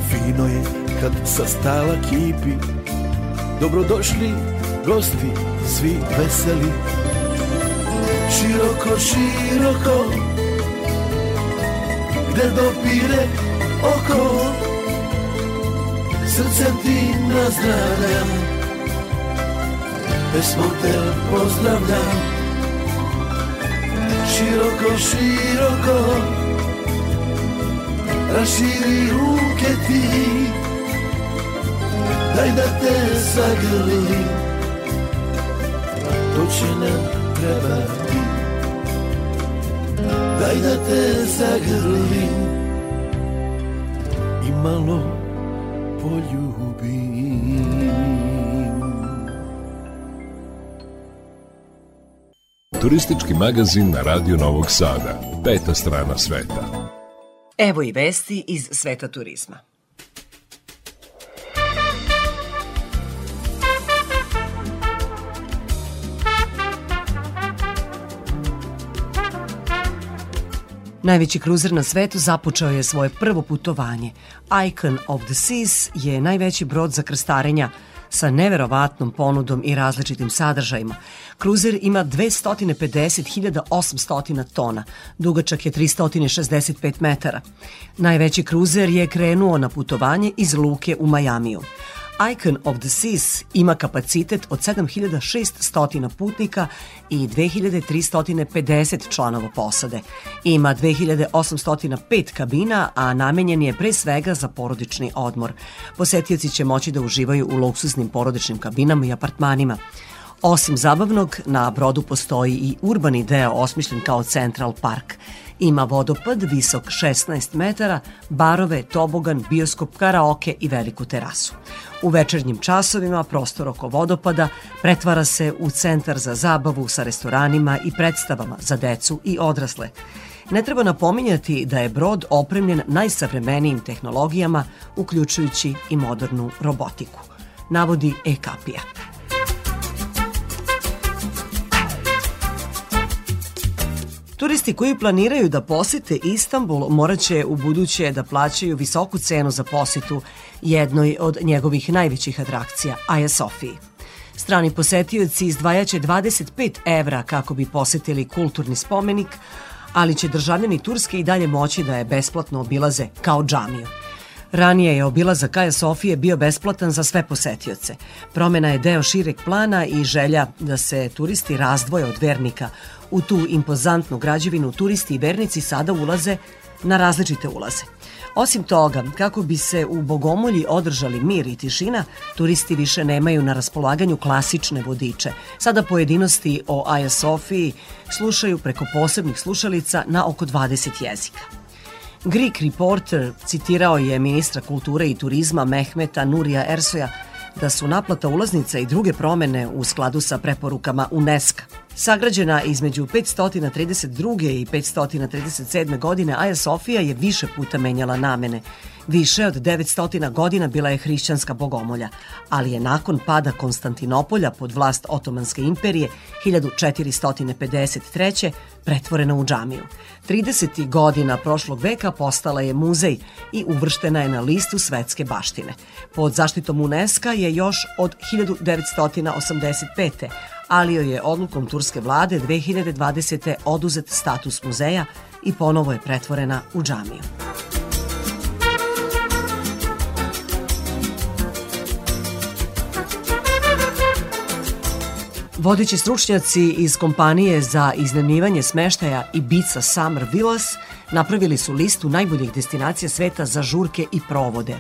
Fino je kad sa stala kipi Dobrodošli gosti, svi veseli. Široko, široko Gde dopire oko Srcem ti nazdravljam Pesmom te pozdravljam Široko, široko. Raširi ruke ti. Daj da te zagrlim. To će nam trebati. Daj da te zagrlim. I malo poljubim Turistički magazin na Radio Novog Sada. Peta strana sveta. Evo i vesti iz sveta turizma. Najveći kruzer na svetu započeo je svoje prvo putovanje. Icon of the Seas je najveći brod za krstarenja sa neverovatnom ponudom i različitim sadržajima. Kruzer ima 250.800 tona, dugačak je 365 metara. Najveći kruzer je krenuo na putovanje iz luke u Majamiju. Icon of the Seas ima kapacitet od 7600 putnika i 2350 članova posade. Ima 2805 kabina, a namenjen je pre svega za porodični odmor. Posetioci će moći da uživaju u luksuznim porodičnim kabinama i apartmanima. Osim zabavnog, na brodu postoji i urbani deo osmišljen kao Central Park. Ima vodopad visok 16 metara, barove, tobogan, bioskop, karaoke i veliku terasu. U večernjim časovima prostor oko vodopada pretvara se u centar za zabavu sa restoranima i predstavama za decu i odrasle. Ne treba napominjati da je brod opremljen najsavremenijim tehnologijama, uključujući i modernu robotiku. Navodi Ekapija. Turisti koji planiraju da posete Istanbul moraće u buduće da plaćaju visoku cenu za posetu jednoj od njegovih najvećih atrakcija, Aja Sofiji. Strani posetioci izdvajaće 25 evra kako bi posetili kulturni spomenik, ali će državljani Turske i dalje moći da je besplatno obilaze kao džamiju. Ranije je obilazak Aja Sofije bio besplatan za sve posetioce. Promena je deo šireg plana i želja da se turisti razdvoje od vernika. U tu impozantnu građevinu turisti i vernici sada ulaze na različite ulaze. Osim toga, kako bi se u Bogomolji održali mir i tišina, turisti više nemaju na raspolaganju klasične vodiče. Sada pojedinosti o Aja Sofiji slušaju preko posebnih slušalica na oko 20 jezika. Greek Reporter citirao je ministra kulture i turizma Mehmeta Nurija Ersoja da su naplata ulaznica i druge promene u skladu sa preporukama UNESCO. Sagrađena između 532. i 537. godine, Aja Sofija je više puta menjala namene. Više od 900 godina bila je hrišćanska bogomolja, ali je nakon pada Konstantinopolja pod vlast Otomanske imperije 1453. pretvorena u džamiju. 30. godina prošlog veka postala je muzej i uvrštena je na listu svetske baštine. Pod zaštitom UNESCO je još od 1985 ali joj je odlukom turske vlade 2020. oduzet status muzeja i ponovo je pretvorena u džamiju. Vodeći stručnjaci iz kompanije za iznajmljivanje smeštaja Ibiza Summer Villas napravili su listu najboljih destinacija sveta za žurke i provode.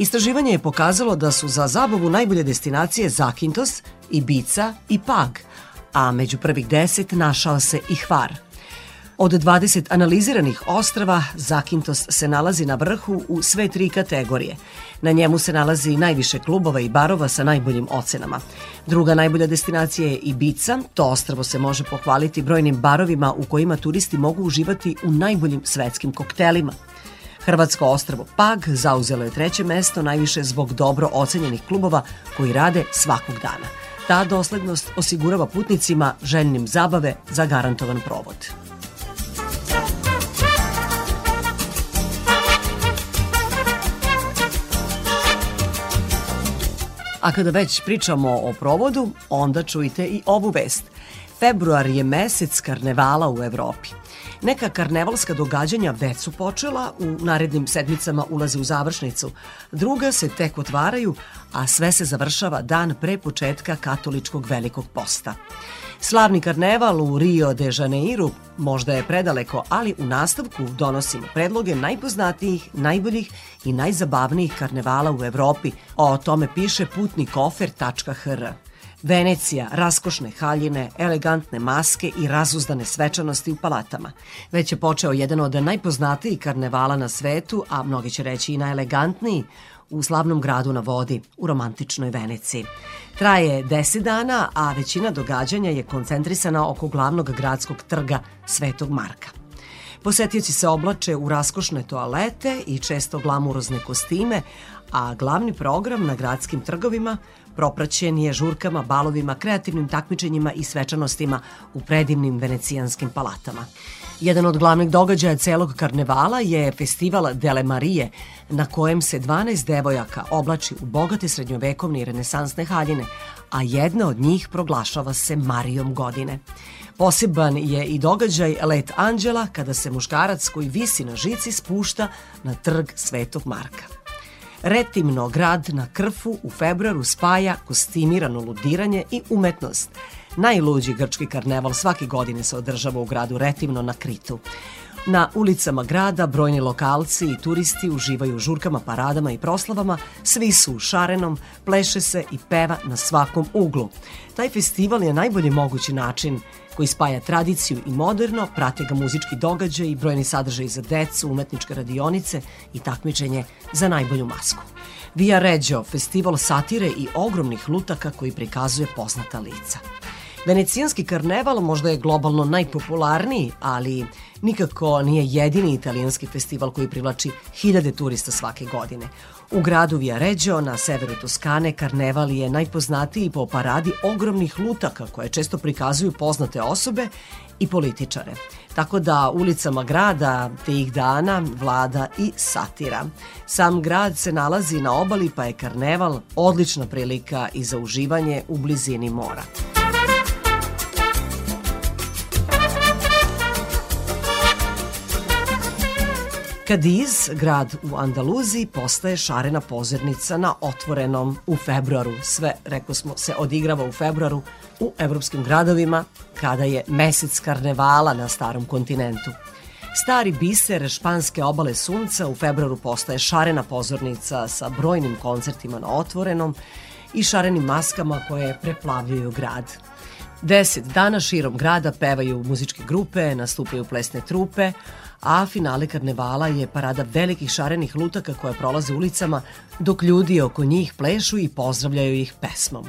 Istraživanje je pokazalo da su za zabavu najbolje destinacije Zakintos, Ibiza i Pag, a među prvih deset našao se i Hvar. Od 20 analiziranih ostrava, Zakintos se nalazi na vrhu u sve tri kategorije. Na njemu se nalazi najviše klubova i barova sa najboljim ocenama. Druga najbolja destinacija je Ibiza. To ostravo se može pohvaliti brojnim barovima u kojima turisti mogu uživati u najboljim svetskim koktelima. Hrvatsko ostravo Pag zauzelo je treće mesto najviše zbog dobro ocenjenih klubova koji rade svakog dana. Ta doslednost osigurava putnicima željnim zabave za garantovan provod. A kada već pričamo o provodu, onda čujte i ovu vest. Februar je mesec karnevala u Evropi. Neka karnevalska događanja već su počela, u narednim sedmicama ulaze u završnicu. Druga se tek otvaraju, a sve se završava dan pre početka katoličkog velikog posta. Slavni karneval u Rio de Janeiru možda je predaleko, ali u nastavku donosimo predloge najpoznatijih, najboljih i najzabavnijih karnevala u Evropi. O tome piše putnikofer.hr. Venecija, raskošne haljine, elegantne maske i razuzdane svečanosti u palatama. Već je počeo jedan od najpoznatijih karnevala na svetu, a mnogi će reći i najelegantniji, u slavnom gradu na vodi, u romantičnoj Veneciji. Traje 10 dana, a većina događanja je koncentrisana oko glavnog gradskog trga Svetog Marka. Posetioci se oblače u raskošne toalete i često glamurozne kostime, a glavni program na gradskim trgovima propraćen je žurkama, balovima, kreativnim takmičenjima i svečanostima u predivnim venecijanskim palatama. Jedan od glavnih događaja celog karnevala je festival Dele Marije, na kojem se 12 devojaka oblači u bogate srednjovekovne i renesansne haljine, a jedna od njih proglašava se Marijom godine. Poseban je i događaj Let Anđela kada se muškarac koji visi na žici spušta na trg Svetog Marka. Retimno grad na Krfu u februaru spaja kostimirano ludiranje i umetnost. Najluđi grčki karneval svake godine se održava u gradu Retimno na Kritu. Na ulicama grada brojni lokalci i turisti uživaju u žurkama, paradama i proslavama, svi su u šarenom, pleše se i peva na svakom uglu. Taj festival je najbolji mogući način koji spaja tradiciju i moderno, prate ga muzički događaj i brojni sadržaj za decu, umetničke radionice i takmičenje za najbolju masku. Via Reggio, festival satire i ogromnih lutaka koji prikazuje poznata lica. Venecijanski karneval možda je globalno najpopularniji, ali nikako nije jedini italijanski festival koji privlači hiljade turista svake godine. U gradu Viareggio na severu Toskane karneval je najpoznatiji po paradi ogromnih lutaka koje često prikazuju poznate osobe i političare. Tako da ulicama grada tih dana vlada i satira. Sam grad se nalazi na obali pa je karneval odlična prilika i za uživanje u blizini mora. Kadiz, grad u Andaluziji, postaje šarena pozornica na otvorenom u februaru. Sve, rekao smo, se odigrava u februaru u evropskim gradovima kada je mesec karnevala na starom kontinentu. Stari biser španske obale sunca u februaru postaje šarena pozornica sa brojnim koncertima na otvorenom i šarenim maskama koje preplavljuju grad. Deset dana širom grada pevaju muzičke grupe, nastupaju plesne trupe, a finale karnevala je parada velikih šarenih lutaka koje prolaze ulicama, dok ljudi oko njih plešu i pozdravljaju ih pesmom.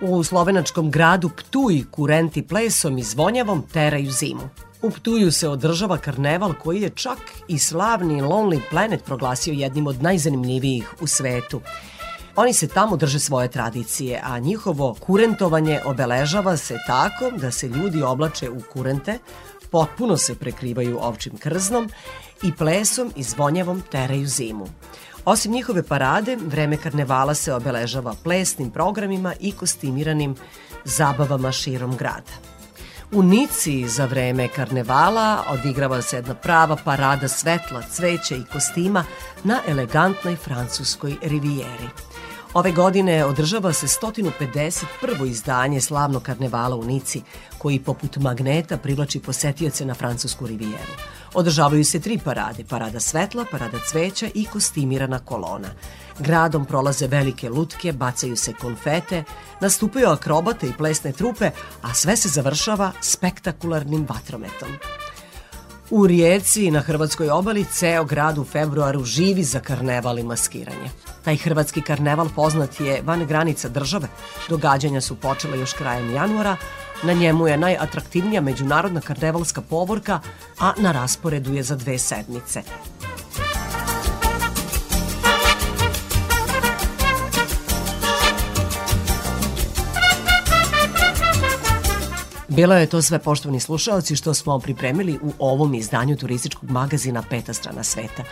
U slovenačkom gradu Ptuj kurenti plesom i zvonjavom teraju zimu. U Ptuju se održava karneval koji je čak i slavni Lonely Planet proglasio jednim od najzanimljivijih u svetu. Oni se tamo drže svoje tradicije, a njihovo kurentovanje obeležava se tako da se ljudi oblače u kurente, potpuno se prekrivaju ovčim krznom i plesom i zvonjavom teraju zimu. Osim njihove parade, vreme karnevala se obeležava plesnim programima i kostimiranim zabavama širom grada. U Nici za vreme karnevala odigrava se jedna prava parada svetla, cveća i kostima na elegantnoj francuskoj rivijeri. Ove godine održava se 151. izdanje slavnog karnevala u Nici, koji poput magneta privlači posetioce na francusku rivijeru. Održavaju se tri parade, parada svetla, parada cveća i kostimirana kolona. Gradom prolaze velike lutke, bacaju se konfete, nastupaju akrobate i plesne trupe, a sve se završava spektakularnim vatrometom. U Rijeci na Hrvatskoj obali ceo grad u februaru živi za karneval i maskiranje. Taj hrvatski karneval poznat je van granica države. Događanja su počela još krajem januara, na njemu je najatraktivnija međunarodna karnevalska povorka, a na rasporedu je za dve sedmice. Bilo je to sve poštovani slušalci što smo pripremili u ovom izdanju turističkog magazina Peta strana sveta.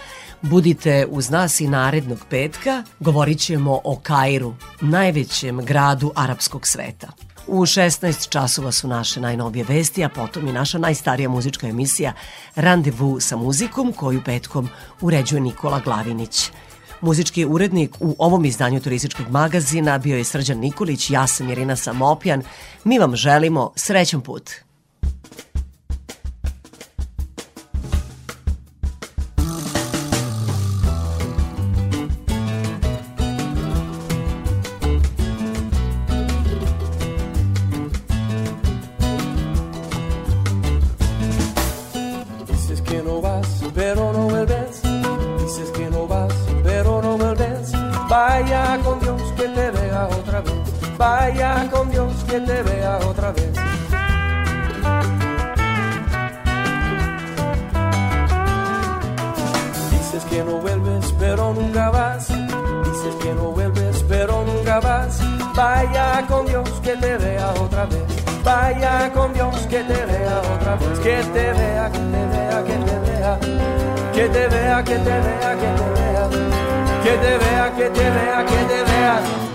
Budite uz nas i narednog petka, govorit ćemo o Kairu, najvećem gradu arapskog sveta. U 16 časova su naše najnovije vesti, a potom i naša najstarija muzička emisija Randevu sa muzikom koju petkom uređuje Nikola Glavinić. Muzički urednik u ovom izdanju turističkog magazina bio je Srđan Nikolić, ja sam Irina Samopjan. Mi vam želimo srećan put. Vaya con Dios que te vea otra vez. Dices que no vuelves, pero nunca vas. Dices que no vuelves, pero nunca vas. Vaya con Dios que te vea otra vez. Vaya con Dios que te vea otra vez. Que te vea, que te vea, que te vea. Que te vea, que te vea, que te vea. Que te vea, que te vea, que te vea.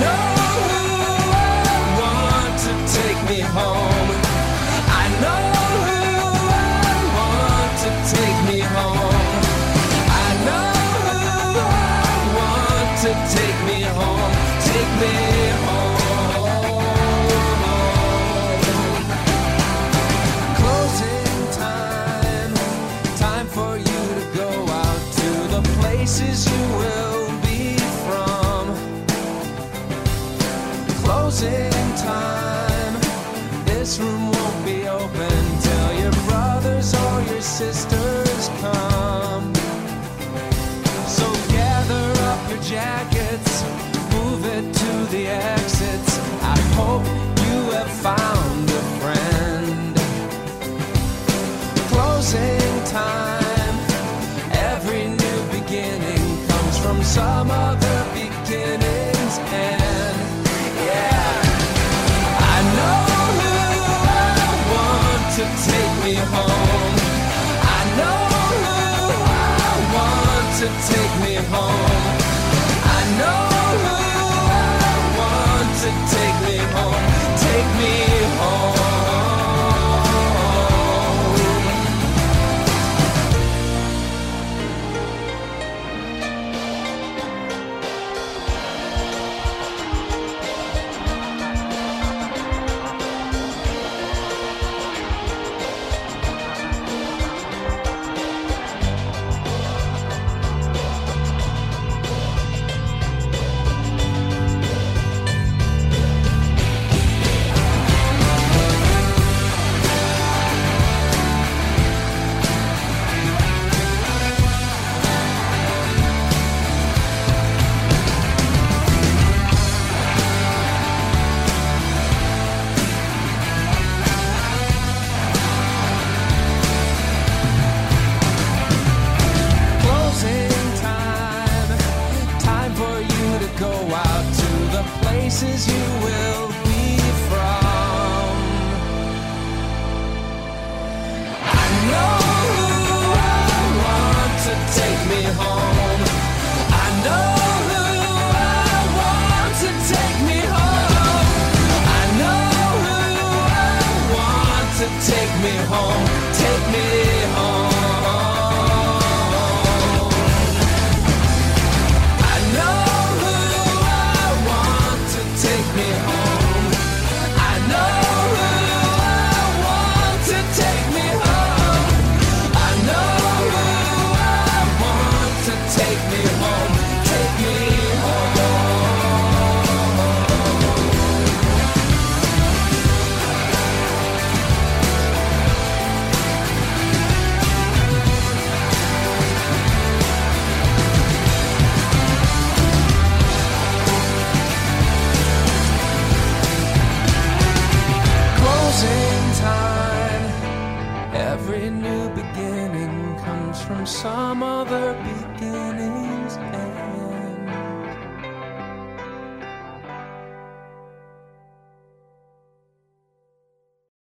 know. in time. This room won't be open till your brothers or your sisters come. So gather up your jackets, move it to the exits. I hope you have found a friend. Closing time, every new beginning comes from some other beginning's end. to take me home. I know who I want to take me home. I know who I want to take me home. Take me